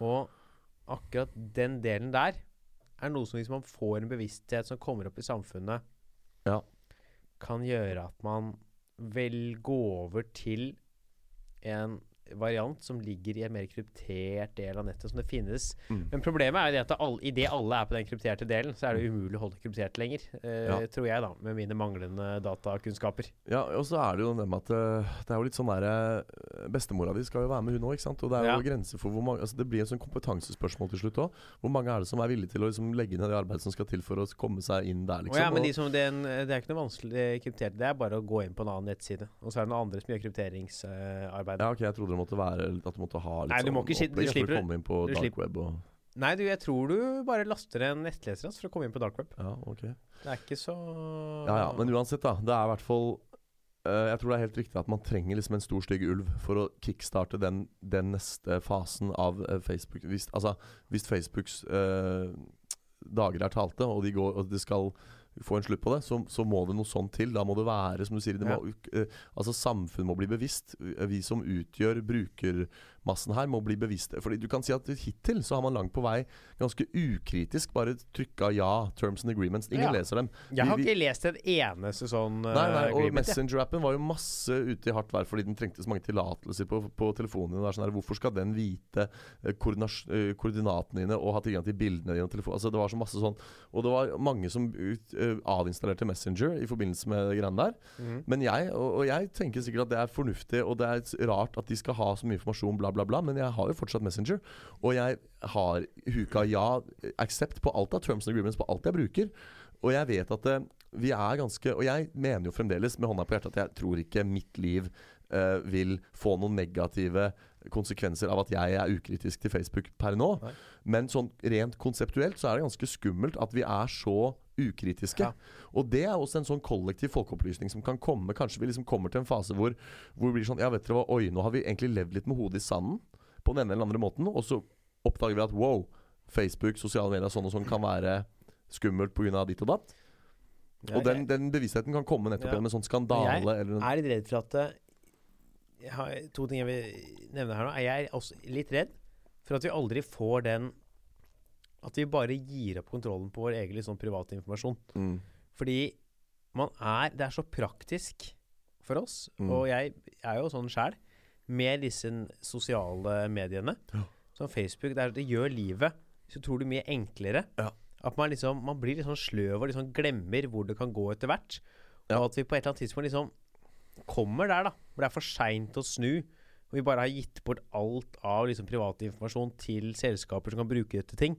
Og akkurat den delen der er noe som hvis man får en bevissthet som kommer opp i samfunnet. Kan gjøre at man vel går over til en variant som ligger i en mer kryptert del av nettet, som det finnes. Mm. Men problemet er jo det at det alle, idet alle er på den krypterte delen, så er det umulig å holde det kryptert lenger. Eh, Ja. Tror jeg, da, med mine manglende datakunnskaper. Ja, og så er det jo det med at eh, det er jo litt sånn der eh, Bestemora di skal jo være med, hun òg, ikke sant. Og det er jo Ja. grenser for hvor mange Altså Det blir en sånn kompetansespørsmål til slutt òg. Hvor mange er det som er villige til å liksom legge ned det arbeidet som skal til for å komme seg inn der, Å liksom? ja, men de som, det, er en, det er ikke noe vanskelig kryptert. Det er bare å gå inn på en annen nettside. Og så er det noen andre som gjør krypteringsarbeidet. ja, okay, jeg trodde det måtte være at du måtte ha litt Nei, du må sånn ikke si- du opplegg for å komme inn på du dark slipper- web og Nei, du, jeg tror du bare laster en nettleser hans for å komme inn på dark web. Ja, ok. Det er ikke så Ja ja, men uansett, da. Det er i hvert fall eh, Jeg tror det er helt riktig at man trenger liksom en stor, stygg ulv for å kickstarte den, den neste fasen av eh, Facebook. Hvis, altså, hvis Facebooks eh, dager er talte, og, de går, og det skal få en slutt på det, så, så må det noe sånt til. Da må det være, som du sier det må, eh, Altså Samfunnet må bli bevisst. Vi som utgjør brukermassen her, må bli bevisste. Fordi du kan si at hittil så har man langt på vei ganske ukritisk bare trykka ja, terms and agreements. Ingen Ja. leser dem. Jeg har ikke lest en eneste sånn uh, Nei, nei, og. Messenger-appen var jo masse ute i hardt vær fordi den trengte så mange tillatelser på, på telefonen din. Det er Sånn der, hvorfor skal den vite eh, eh, koordinatene dine og ha tilgang til bildene dine? Altså, det var så masse sånn Og det var mange som ut, uh, avinstallerte Messenger i forbindelse med det greiene der. Mm. Men jeg, og, og jeg tenker sikkert at det er fornuftig, og det er rart at de skal ha så mye informasjon, bla, bla, bla, men jeg har jo fortsatt Messenger. Og jeg har huka ja, accept på alt av terms and agreements på alt jeg bruker. Og jeg vet at eh, vi er ganske Og jeg mener jo fremdeles med hånda på hjertet at jeg tror ikke mitt liv uh, vil få noen negative konsekvenser av at jeg er ukritisk til Facebook per nå. Nei. Men sånn rent konseptuelt så er det ganske skummelt at vi er så ukritiske. Ja. Og det er også en sånn kollektiv folkeopplysning som kan komme. Kanskje vi liksom kommer til en fase hvor, hvor vi blir sånn Ja, vet dere hva, oi, nå har vi egentlig levd litt med hodet i sanden på den ene eller andre måten, og så oppdager vi at wow, Facebook, sosiale medier, sånn og sånn kan være skummelt pga. ditt og datt. Ja, og den, den bevisstheten kan komme nettopp Ja. gjennom en sånn skandale Jeg er litt redd for at eh, jeg har To ting jeg vil nevne her nå. Jeg er også litt redd for at vi aldri får den At vi bare gir opp kontrollen på vår egen sånn private informasjon. mm, Fordi man er Det er så praktisk for oss, Mm. og jeg er jo sånn sjæl, med disse sosiale mediene. Ja. Som Facebook. Det, er, det gjør livet så tror du mye enklere. Ja. At man liksom Man blir litt sånn sløv og liksom glemmer hvor det kan gå etter hvert. Ja. Og at vi på et eller annet tidspunkt liksom kommer der, da. Hvor det er for seint å snu. Og vi bare har gitt bort alt av liksom privat informasjon til selskaper som kan bruke det til ting.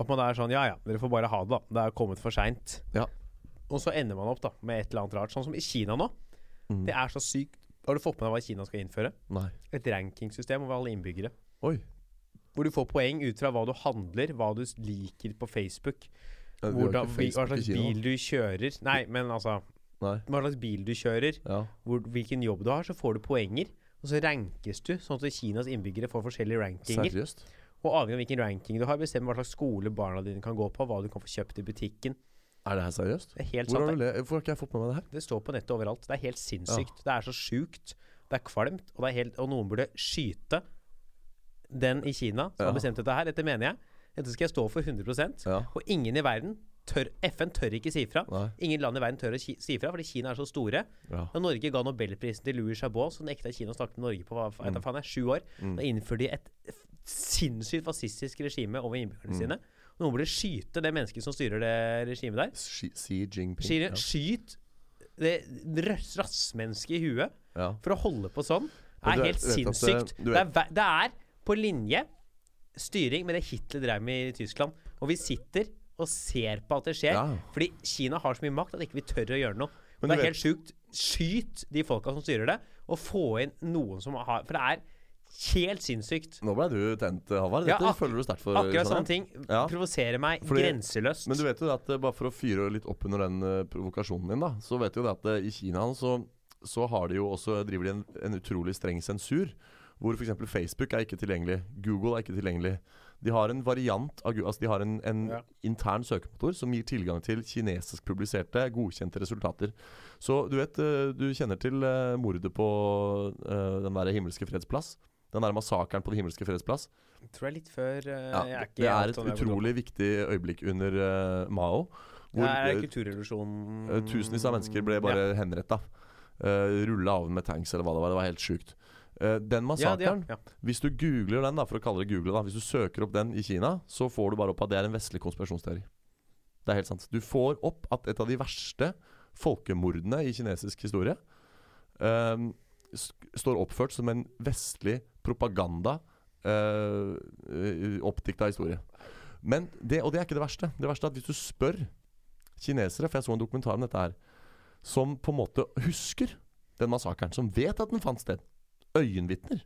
At man er sånn Ja ja, dere får bare ha det, da. Det er kommet for seint. Ja. Og så ender man opp da med et eller annet rart. Sånn som i Kina nå. mm. Det er så sykt. Har du fått med deg hva Kina skal innføre? Nei. Et rankingsystem over alle innbyggere. Oi. Hvor du får poeng ut fra hva du handler, hva du liker på Facebook, hvordan, ikke hva slags bil du kjører Nei, men altså Nei. Hva slags bil du kjører, Ja. hvor, hvilken jobb du har, så får du poenger. Og så rankes du, sånn at Kinas innbyggere får forskjellige rankinger. Seriøst? Og avhengig av hvilken ranking du har, bestemmer hva slags skole barna dine kan gå på, hva du kan få kjøpt i butikken. Er det her seriøst? Det er helt Hvor sant. har du Hvorfor har ikke jeg fått med meg det her? det står på nettet overalt. Det er helt sinnssykt. Det er så sjukt. Det er kvalmt, og, det er helt, og noen burde skyte den i Kina som Ja. har bestemt dette her. Dette mener jeg. Dette skal jeg stå for 100 Ja. Og ingen i verden tør FN tør ikke si fra. Nei. Ingen land i verden tør å si fra, fordi Kina er så store. Ja. Når Norge ga nobelprisen til Louis Chabot, så nekta Kina å snakke med Norge på hva Mm. faen er, sju år. Da innførte de et sinnssykt fascistisk regime over Mm. innbyggerne sine. Og noen burde skyte det mennesket som styrer det regimet der. Xi Xi Jinping. Sier, Ja. Skyt det rassmennesket i huet Ja. for å holde på sånn. Det er helt vet sinnssykt. Det, Det, er, det er på linje styring med det Hitler drev med i Tyskland. Og vi sitter og ser på at det skjer. Ja. Fordi Kina har så mye makt at ikke vi tør å gjøre noe. Men det er helt sjukt. Skyt de folka som styrer det, og få inn noen som har For det er helt sinnssykt. Nå ble du tent, Halvard. Dette ja, føler du sterkt for. Akkurat sånne ting Ja. provoserer meg Fordi- grenseløst. Men du vet jo det at eh, bare for å fyre litt opp under den uh, provokasjonen din, da, så vet du jo det at uh, i Kina så, så har de jo også driver de en, en utrolig streng sensur. Hvor f.eks. Facebook er ikke tilgjengelig. Google er ikke tilgjengelig. De har en variant av Altså de har en, en Ja. intern søkemotor som gir tilgang til kinesisk publiserte, godkjente resultater. Så du vet, eh, du kjenner til eh, mordet på eh, den der himmelske fredsplass? Den der massakren på Den himmelske fredsplass? tror jeg litt før Ja, jeg er det er et opp. utrolig viktig øyeblikk under Mao. Det er eh, kulturrevolusjonen Tusenvis av mennesker ble bare ja. henretta. Uh, Rulla av med tanks eller hva det var. Det var helt sjukt. Eh, den Ja, massakren, ja. hvis du googler den, da, for å kalle det google, da, hvis du søker opp den i Kina, så får du bare opp at det er en vestlig konspirasjonsteori. Det er helt sant. Du får opp at et av de verste folkemordene i kinesisk historie eh, s- står oppført som en vestlig propaganda, uh, oppdikta historie. Men det, og det er ikke det verste. Det verste er at hvis du spør kinesere, for jeg så en dokumentar om dette her, som på en måte husker den massakren, som vet at den fant sted, øyenvitner,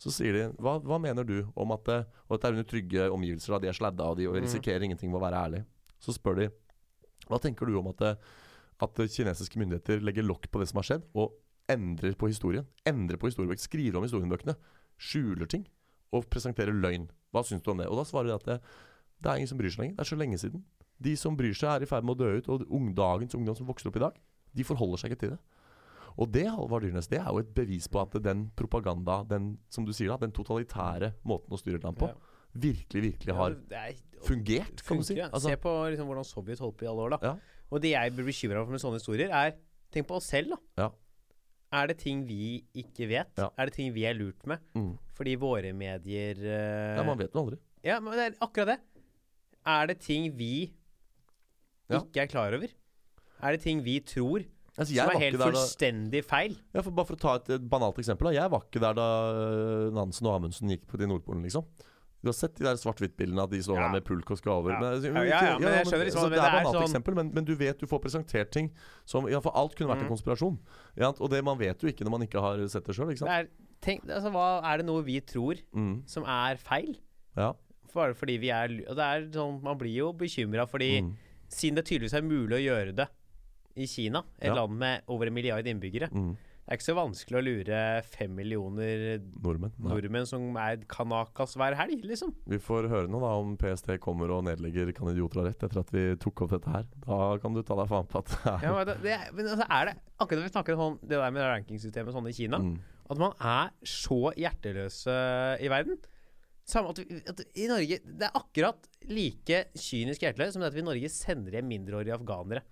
så sier de hva, hva mener du om at det, og dette er under trygge omgivelser, da, de er sladda og de og risikerer ingenting med å være ærlig. Så spør de hva tenker du om at, det, at kinesiske myndigheter legger lokk på det som har skjedd, og endrer på historien? Endrer på historiebøkene, skriver om historiebøkene, skjuler ting og presenterer løgn. Hva syns du om det? Og da svarer de at det, det er ingen som bryr seg lenger. Det er så lenge siden. De som bryr seg, er i ferd med å dø ut, og ungdagens ungdom som vokser opp i dag, de forholder seg ikke til det. Og det Halvard Dyrnes, det er jo et bevis på at den propaganda, den som du sier da, den totalitære måten å styre et land på, Ja. virkelig, virkelig har Ja, er- fungert, kan du si. Altså, Se på liksom, hvordan Sovjet holdt på i alle år, da. Ja. Og det jeg blir bekymra for med sånne historier, er Tenk på oss selv, da. Ja. Er det ting vi ikke vet? Er det ting vi er lurt med? mm. Fordi våre medier uh, ja, man vet jo aldri. Ja, men det er akkurat det. Er det ting vi ikke er klar over? Er det ting vi tror Altså, jeg som er helt der da, fullstendig feil? ja, for bare for å ta et, et banalt eksempel. Da. Jeg var ikke der da øh, Nansen og Amundsen gikk på til Nordpolen, liksom. Du har sett de der svart-hvitt-bildene at de står Ja. med pulk og skraver. Ja. Men, Ja, ja, ja, men jeg skjønner liksom Det er er banalt sånn- eksempel, men, men du vet du får presentert ting som Ja, for alt kunne vært en Mm. konspirasjon. Ja, og det man vet jo ikke når man ikke har sett det sjøl, altså, hva, er det noe vi tror Mm. som er feil? Ja. Bare fordi vi er og det er sånn, Man blir jo bekymra fordi Mm. Siden det tydeligvis er mulig å gjøre det i Kina, et Ja. land med over en milliard innbyggere Mm. Det er ikke så vanskelig å lure fem millioner Nordmenn. Nordmenn som er kanakas hver helg, liksom. Vi får høre nå da om PST kommer og nedlegger Kan idioter ha rett etter at vi tok opp dette her. Da kan du ta deg faen på at Ja, men det, det, men altså, er det akkurat når vi snakker om sånn, det der med rankingsystemet sånn i Kina, mm. at man er så hjerteløse i verden Samme at, vi, at i Norge Det er akkurat like kynisk hjerteløst som det at vi i Norge sender hjem mindreårige afghanere.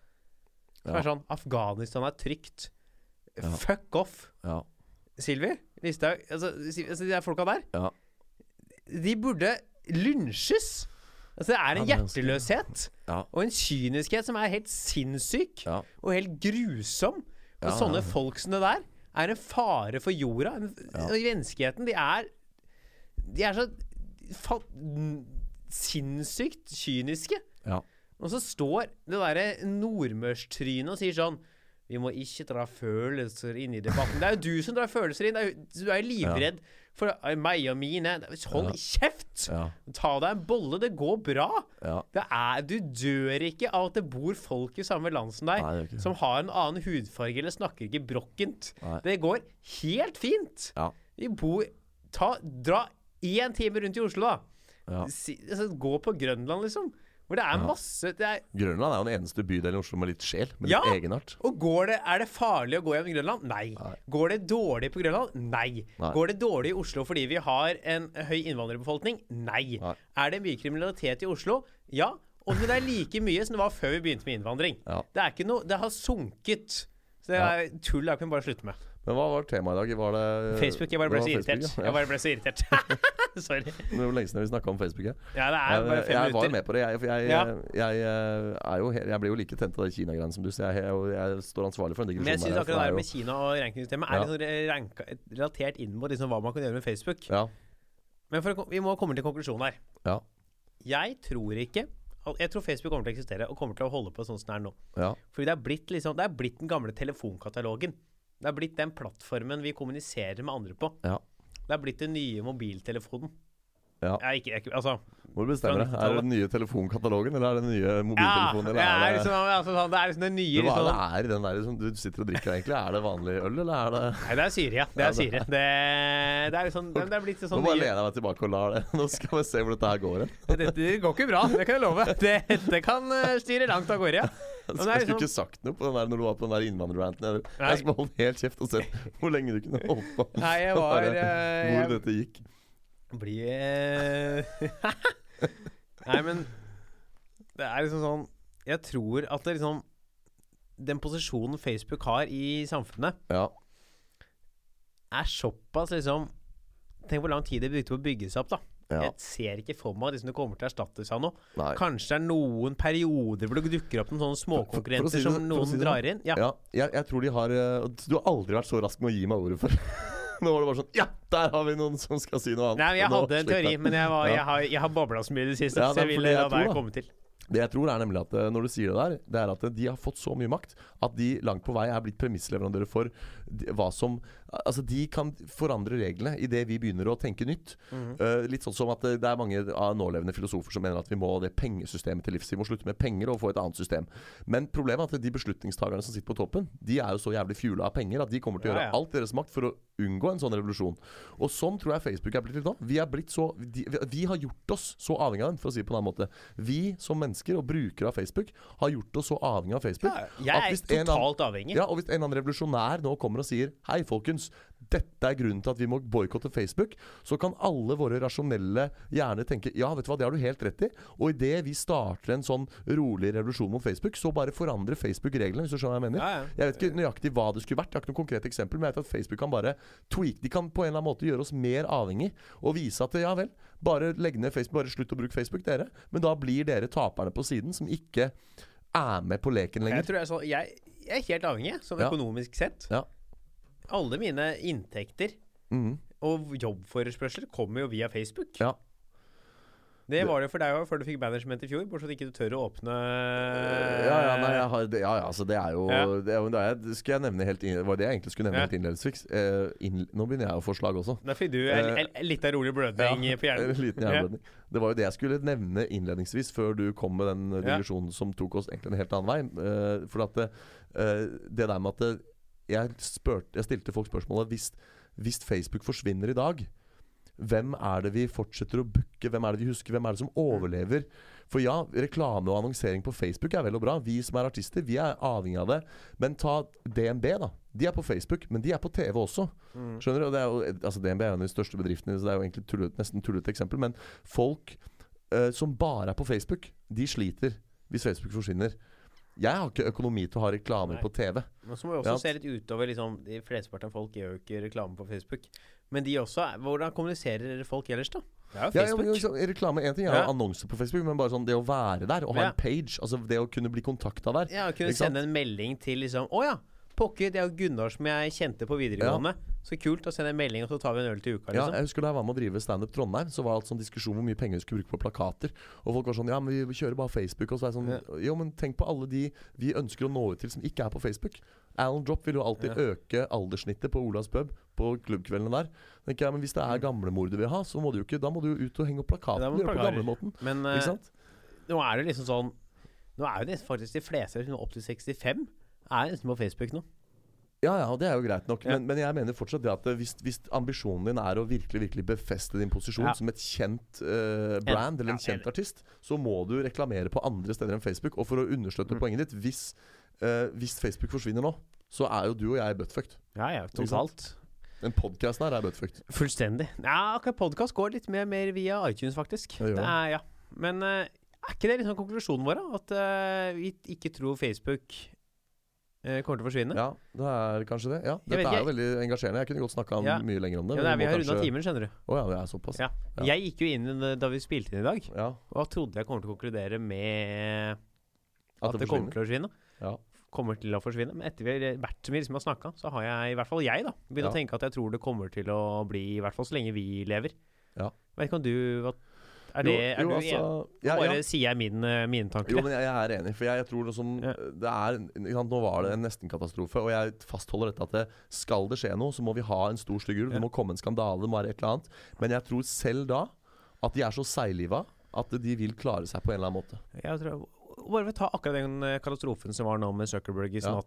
Som er sånn Afghanistan er trygt. Fuck off. Ja. Silvi Listhaug altså, altså, De der folka der, Ja. de burde lynsjes. Altså, det er en Ja, er hjerteløshet Ja. og en kyniskhet som er helt sinnssyk Ja. og helt grusom. Og sånne folk som det der er en fare for jorda. Og Menneskeheten, de er De er så sinnssykt kyniske. Ja. Og så står det derre nordmørstrynet og sier sånn Vi må ikke dra følelser inn i debatten. Det er jo du som drar følelser inn. Er jo, du er jo livredd for eh, meg og mine. Hold Ja. kjeft! Ja. Ta deg en bolle. Det går bra. ja. Det er, du dør ikke av at det bor folk i samme land som deg, Nei, som har en annen hudfarge eller snakker ikke brokkent. Nei. Det går helt fint. Ja. Vi bor ta, Dra én time rundt i Oslo, da. Ja. Si, altså, gå på Grønland, liksom. Hvor det er masse det er, Grønland er jo den eneste bydelen i Oslo med litt sjel. Med Ja. litt egenart. Og går det, er det farlig å gå gjennom Grønland? Nei. Nei. Går det dårlig på Grønland? Nei. Nei. Går det dårlig i Oslo fordi vi har en høy innvandrerbefolkning? Nei. Nei. Er det mye kriminalitet i Oslo? Ja. Og det er like mye som det var før vi begynte med innvandring. Ja. Det er ikke noe Det har sunket. Så det er tull det kan vi bare slutte med. Men hva var temaet i dag? Var det Facebook. Jeg bare ble så irritert. ja. Jeg bare ble så irritert. Sorry. Det var jo lenge siden vi snakka om Facebook her. Ja, det er bare jeg, fem jeg var jo med på det. Jeg, jeg, Ja. jeg, jeg, er jo, jeg blir jo like tent av de Kina-greiene som du, sier. jeg, jeg, jeg står ansvarlig for den Men jeg digresjonen. syns akkurat det der er med Kina og rankingsystemet er Ja. ranka, relatert inn mot liksom hva man kan gjøre med Facebook. ja, Men å, vi må komme til konklusjonen her. ja, Jeg tror ikke Jeg tror Facebook kommer til å eksistere og kommer til å holde på sånn som det er nå. ja, Fordi det er blitt liksom Det er blitt den gamle telefonkatalogen. Det er blitt den plattformen vi kommuniserer med andre på. ja. Det er blitt den nye mobiltelefonen. Ja. Jeg, er ikke, jeg, altså bestemmer det? Er det den nye telefonkatalogen, eller er det den nye mobiltelefonen? Det eller er, det, liksom, altså, sånn, det er liksom den nye det, hva er liksom, det er i den der som du sitter og drikker egentlig? Er det vanlig øl, eller er det Nei, det er syre, ja. Det er syre. Det, det er liksom Det er blitt Nå sånn bare nye lener jeg meg tilbake og lar det. Nå skal vi se hvor dette her går hen. Dette går ikke bra, det kan jeg love. Dette kan eh, styre langt av gårde, ja. Jeg skulle liksom- ikke sagt noe på den der når du var på den der innvandrerranten. Jeg, jeg skulle holdt helt kjeft og sett hvor lenge du kunne holdt på. Nei, jeg var Bare eh, Hvor dette gikk. Blir eh, Nei, men det er liksom sånn Jeg tror at det liksom Den posisjonen Facebook har i samfunnet, Ja. er såpass liksom Tenk hvor lang tid det brukte på å bygge seg opp, da. ja. Jeg ser ikke for meg at liksom det kommer til å erstattes av noe. Nei. Kanskje det er noen perioder hvor det dukker opp noen sånne For- for- for småkonkurrenter si det- som noen si drar inn. Ja. Ja, jeg, jeg tror de har eh, Du har aldri vært så rask med å gi meg ordet før. Nå var det bare sånn Ja, der har vi noen som skal si noe annet. Nei, men Jeg hadde en teori, men jeg, var, jeg har, jeg har babla så mye i det siste, Ja, så jeg ville la være å komme til. Det jeg tror er nemlig at eh, når du sier det der, det er at eh, de har fått så mye makt at de langt på vei er blitt premissleverandører for hva som Altså, de kan forandre reglene idet vi begynner å tenke nytt. Mhm. Uh, litt sånn som at eh, det er mange av nålevende filosofer som mener at vi må det pengesystemet til livs. Vi må slutte med penger og få et annet system. Men problemet er at de beslutningstagerne som sitter på toppen, de er jo så jævlig fjula av penger at de kommer til å Ja, gjøre ja. alt deres makt for å unngå en sånn revolusjon. Og sånn tror jeg Facebook er blitt litt nå. Vi er blitt så de, vi, har gjort oss så avhengig av dem, for å si det på en annen måte. Vi som mennesker og brukere av Facebook har gjort oss så avhengig av Facebook. Ja, jeg er totalt annen- avhengig. Ja, og hvis en annen revolusjonær nå kommer og sier Hei, folkens. Dette er grunnen til at vi må boikotte Facebook. Så kan alle våre rasjonelle hjerner tenke Ja, vet du hva, det har du helt rett i. Og idet vi starter en sånn rolig revolusjon mot Facebook, så bare forandrer Facebook reglene. Hvis du skjønner hva jeg mener. Ja, ja. Jeg vet ikke nøyaktig hva det skulle vært. Jeg har ikke noe konkret eksempel, men jeg vet at Facebook kan bare tweak. De kan på en eller annen måte gjøre oss mer avhengig og vise at ja vel, bare legg ned Facebook, bare slutt å bruke Facebook, dere. Men da blir dere taperne på siden som ikke er med på leken Jeg lenger. tror jeg, er så, jeg, jeg er helt avhengig, sånn økonomisk sett. Ja. Alle mine inntekter mm. og jobbforespørsler kommer jo via Facebook. Ja. Det var det for deg òg, før du fikk management i fjor. Bortsett fra at du ikke tør å åpne Ja, ja, nei, jeg har, ja, ja, altså det er jo Ja. det, er det, er, skal jeg nevne helt inn, var det jeg egentlig skulle nevne Ja. helt innledningsvis. Eh, inn, nå begynner jeg å få slag også. Det er fordi du Eh, er litt av rolig blødning på hjernen. En liten hjerneblødning. Det var jo det jeg skulle nevne innledningsvis, før du kom med den digresjonen som tok oss egentlig en helt annen vei. Eh, for at det, eh, det der med at det, jeg, spurte, jeg stilte folk spørsmålet hvis, hvis Facebook forsvinner i dag, hvem er det vi fortsetter å booke? Hvem er det vi husker? Hvem er det som overlever? For ja, reklame og annonsering på Facebook er vel og bra. Vi som er artister, vi er avhengig av det. Men ta DNB, da. De er på Facebook, men de er på TV også. Mm. Skjønner du? Er jo, altså DNB er jo en av de største bedriftene, så det er jo egentlig tullet, nesten tullete eksempel. Men folk uh, som bare er på Facebook, de sliter hvis Facebook forsvinner. Jeg har ikke økonomi til å ha reklamer Nei. på TV. Men så må vi også Ja. se litt utover liksom, De flesteparten av folk gjør jo ikke reklame på Facebook. Men de også er- Hvordan kommuniserer folk ellers, da? Det er jo Ja, ja, Facebook. liksom, reklame, En ting er Ja. annonser på Facebook, men bare sånn det å være der og ha Ja. en page, altså det å kunne bli kontakta der Ja, kunne sende en melding til liksom Å ja, pokker, det er jo Gunnar som jeg kjente på videregående. Så kult å sende en melding, og så tar vi en øl til uka, Ja, liksom. jeg husker Da jeg var med å drive Standup Trondheim, så var det sånn diskusjon hvor mye penger vi skulle bruke på plakater. Og folk var sånn Ja, men vi kjører bare Facebook. Og så er jeg sånn Jo, men tenk på alle de vi ønsker å nå ut til som ikke er på Facebook. Alan Drop vil jo alltid Ja. øke alderssnittet på Olavs pub på klubbkveldene der. Tenker jeg, Men hvis det er gamlemor du vil ha, så må du jo ikke Da må du jo ut og henge opp plakater. Ja, på gamlemåten. Men Ikke eh, sant? nå er det liksom sånn Nå er jo faktisk de fleste liksom opp til 65 er nesten på Facebook nå. Ja, ja, det er jo greit nok. Ja. Men, men jeg mener fortsatt det at eh, hvis, hvis ambisjonen din er å virkelig virkelig befeste din posisjon Ja. som et kjent uh, brand eller en kjent artist, så må du reklamere på andre steder enn Facebook. Og for å understøtte Mm. poenget ditt hvis, uh, hvis Facebook forsvinner nå, så er jo du og jeg buttfucked. Ja, ja, totalt. Den podkasten her er buttfucked. Fullstendig. Ja, akkurat podkast går litt mer, mer via iTunes, faktisk. Ja, Det er, ja. Men uh, er ikke det liksom konklusjonen vår? At vi ikke tror Facebook kommer til å forsvinne? Ja, det er kanskje det. Ja, Dette ikke, er jo veldig engasjerende. Jeg kunne godt snakka Ja. mye lenger om det. Ja, nei, vi har har runda kanskje- timen, skjønner du. Å ja, det er såpass. Ja. Ja. Jeg gikk jo inn eh, da vi spilte inn i dag, Ja, og trodde jeg kommer til å konkludere med At at, det det kommer til å forsvinne. Ja. Kommer til å forsvinne. Men etter vi har vært som vi har snakka, så har jeg, i hvert fall jeg, da begynt å tenke at jeg tror det kommer til å bli, i hvert fall så lenge vi lever. Ja. Vet ikke om du Er, det, er jo, du jo, enig? altså, ja, Bare ja. sier jeg mine, mine tanker. Jo, men jeg, jeg er enig. For jeg, jeg tror som Ja. Det er sant, Nå var det en nestenkatastrofe, og jeg fastholder dette at det, skal det skje noe, så må vi ha en stor stygg ulv. Det må komme en skandale, det må være et eller annet. Men jeg tror selv da at de er så seigliva at de vil klare seg på en eller annen måte. Jeg tror, bare ta akkurat den eh, katastrofen som var nå med Zuckerberg i Ja.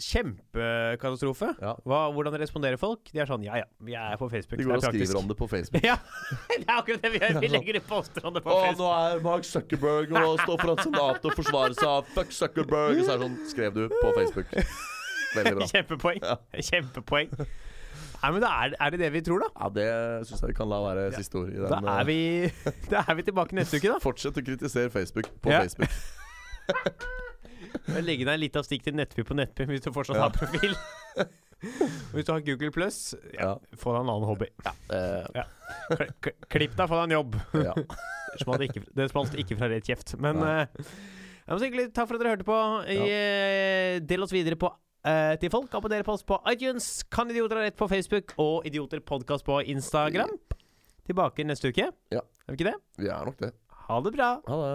Kjempekatastrofe. Ja. Hva, hvordan responderer folk? De er sånn Ja ja, vi er på Facebook. De går og skriver om det på Facebook. Ja, det er akkurat det vi gjør. Vi legger ut poster om det på Å, Facebook. nå er Mark Zuckerberg og står foran senatet og forsvarer seg av Fuck Zuckerberg. Og så er det sånn Skrev du på Facebook. Veldig bra. Kjempepoeng. Ja. Kjempepoeng. Nei, men er, er det det vi tror, da? Ja, det syns jeg vi kan la være siste ord. Da er eh, vi, da er vi tilbake neste uke, da. Fortsett å kritisere Facebook på Ja. Facebook. Jeg legger ned litt av stikk til Nettby på Nettby hvis du fortsatt Ja. har profil. Og Hvis du har Google Pluss, ja, Ja. få deg en annen hobby. Ja. Uh, ja. Klipp deg, få deg en jobb. ja. Ikke, det smalt ikke fra rett kjeft. Men Nei. eh, jeg må si takk for at dere hørte på. Uh, del oss videre på eh, til folk. Abonner på oss på iTunes. Kan idioter ha rett på Facebook og Idioter podkast på Instagram. Tilbake neste uke. Ja. Er vi ikke det? Vi er nok det. Ha det bra. Ha det.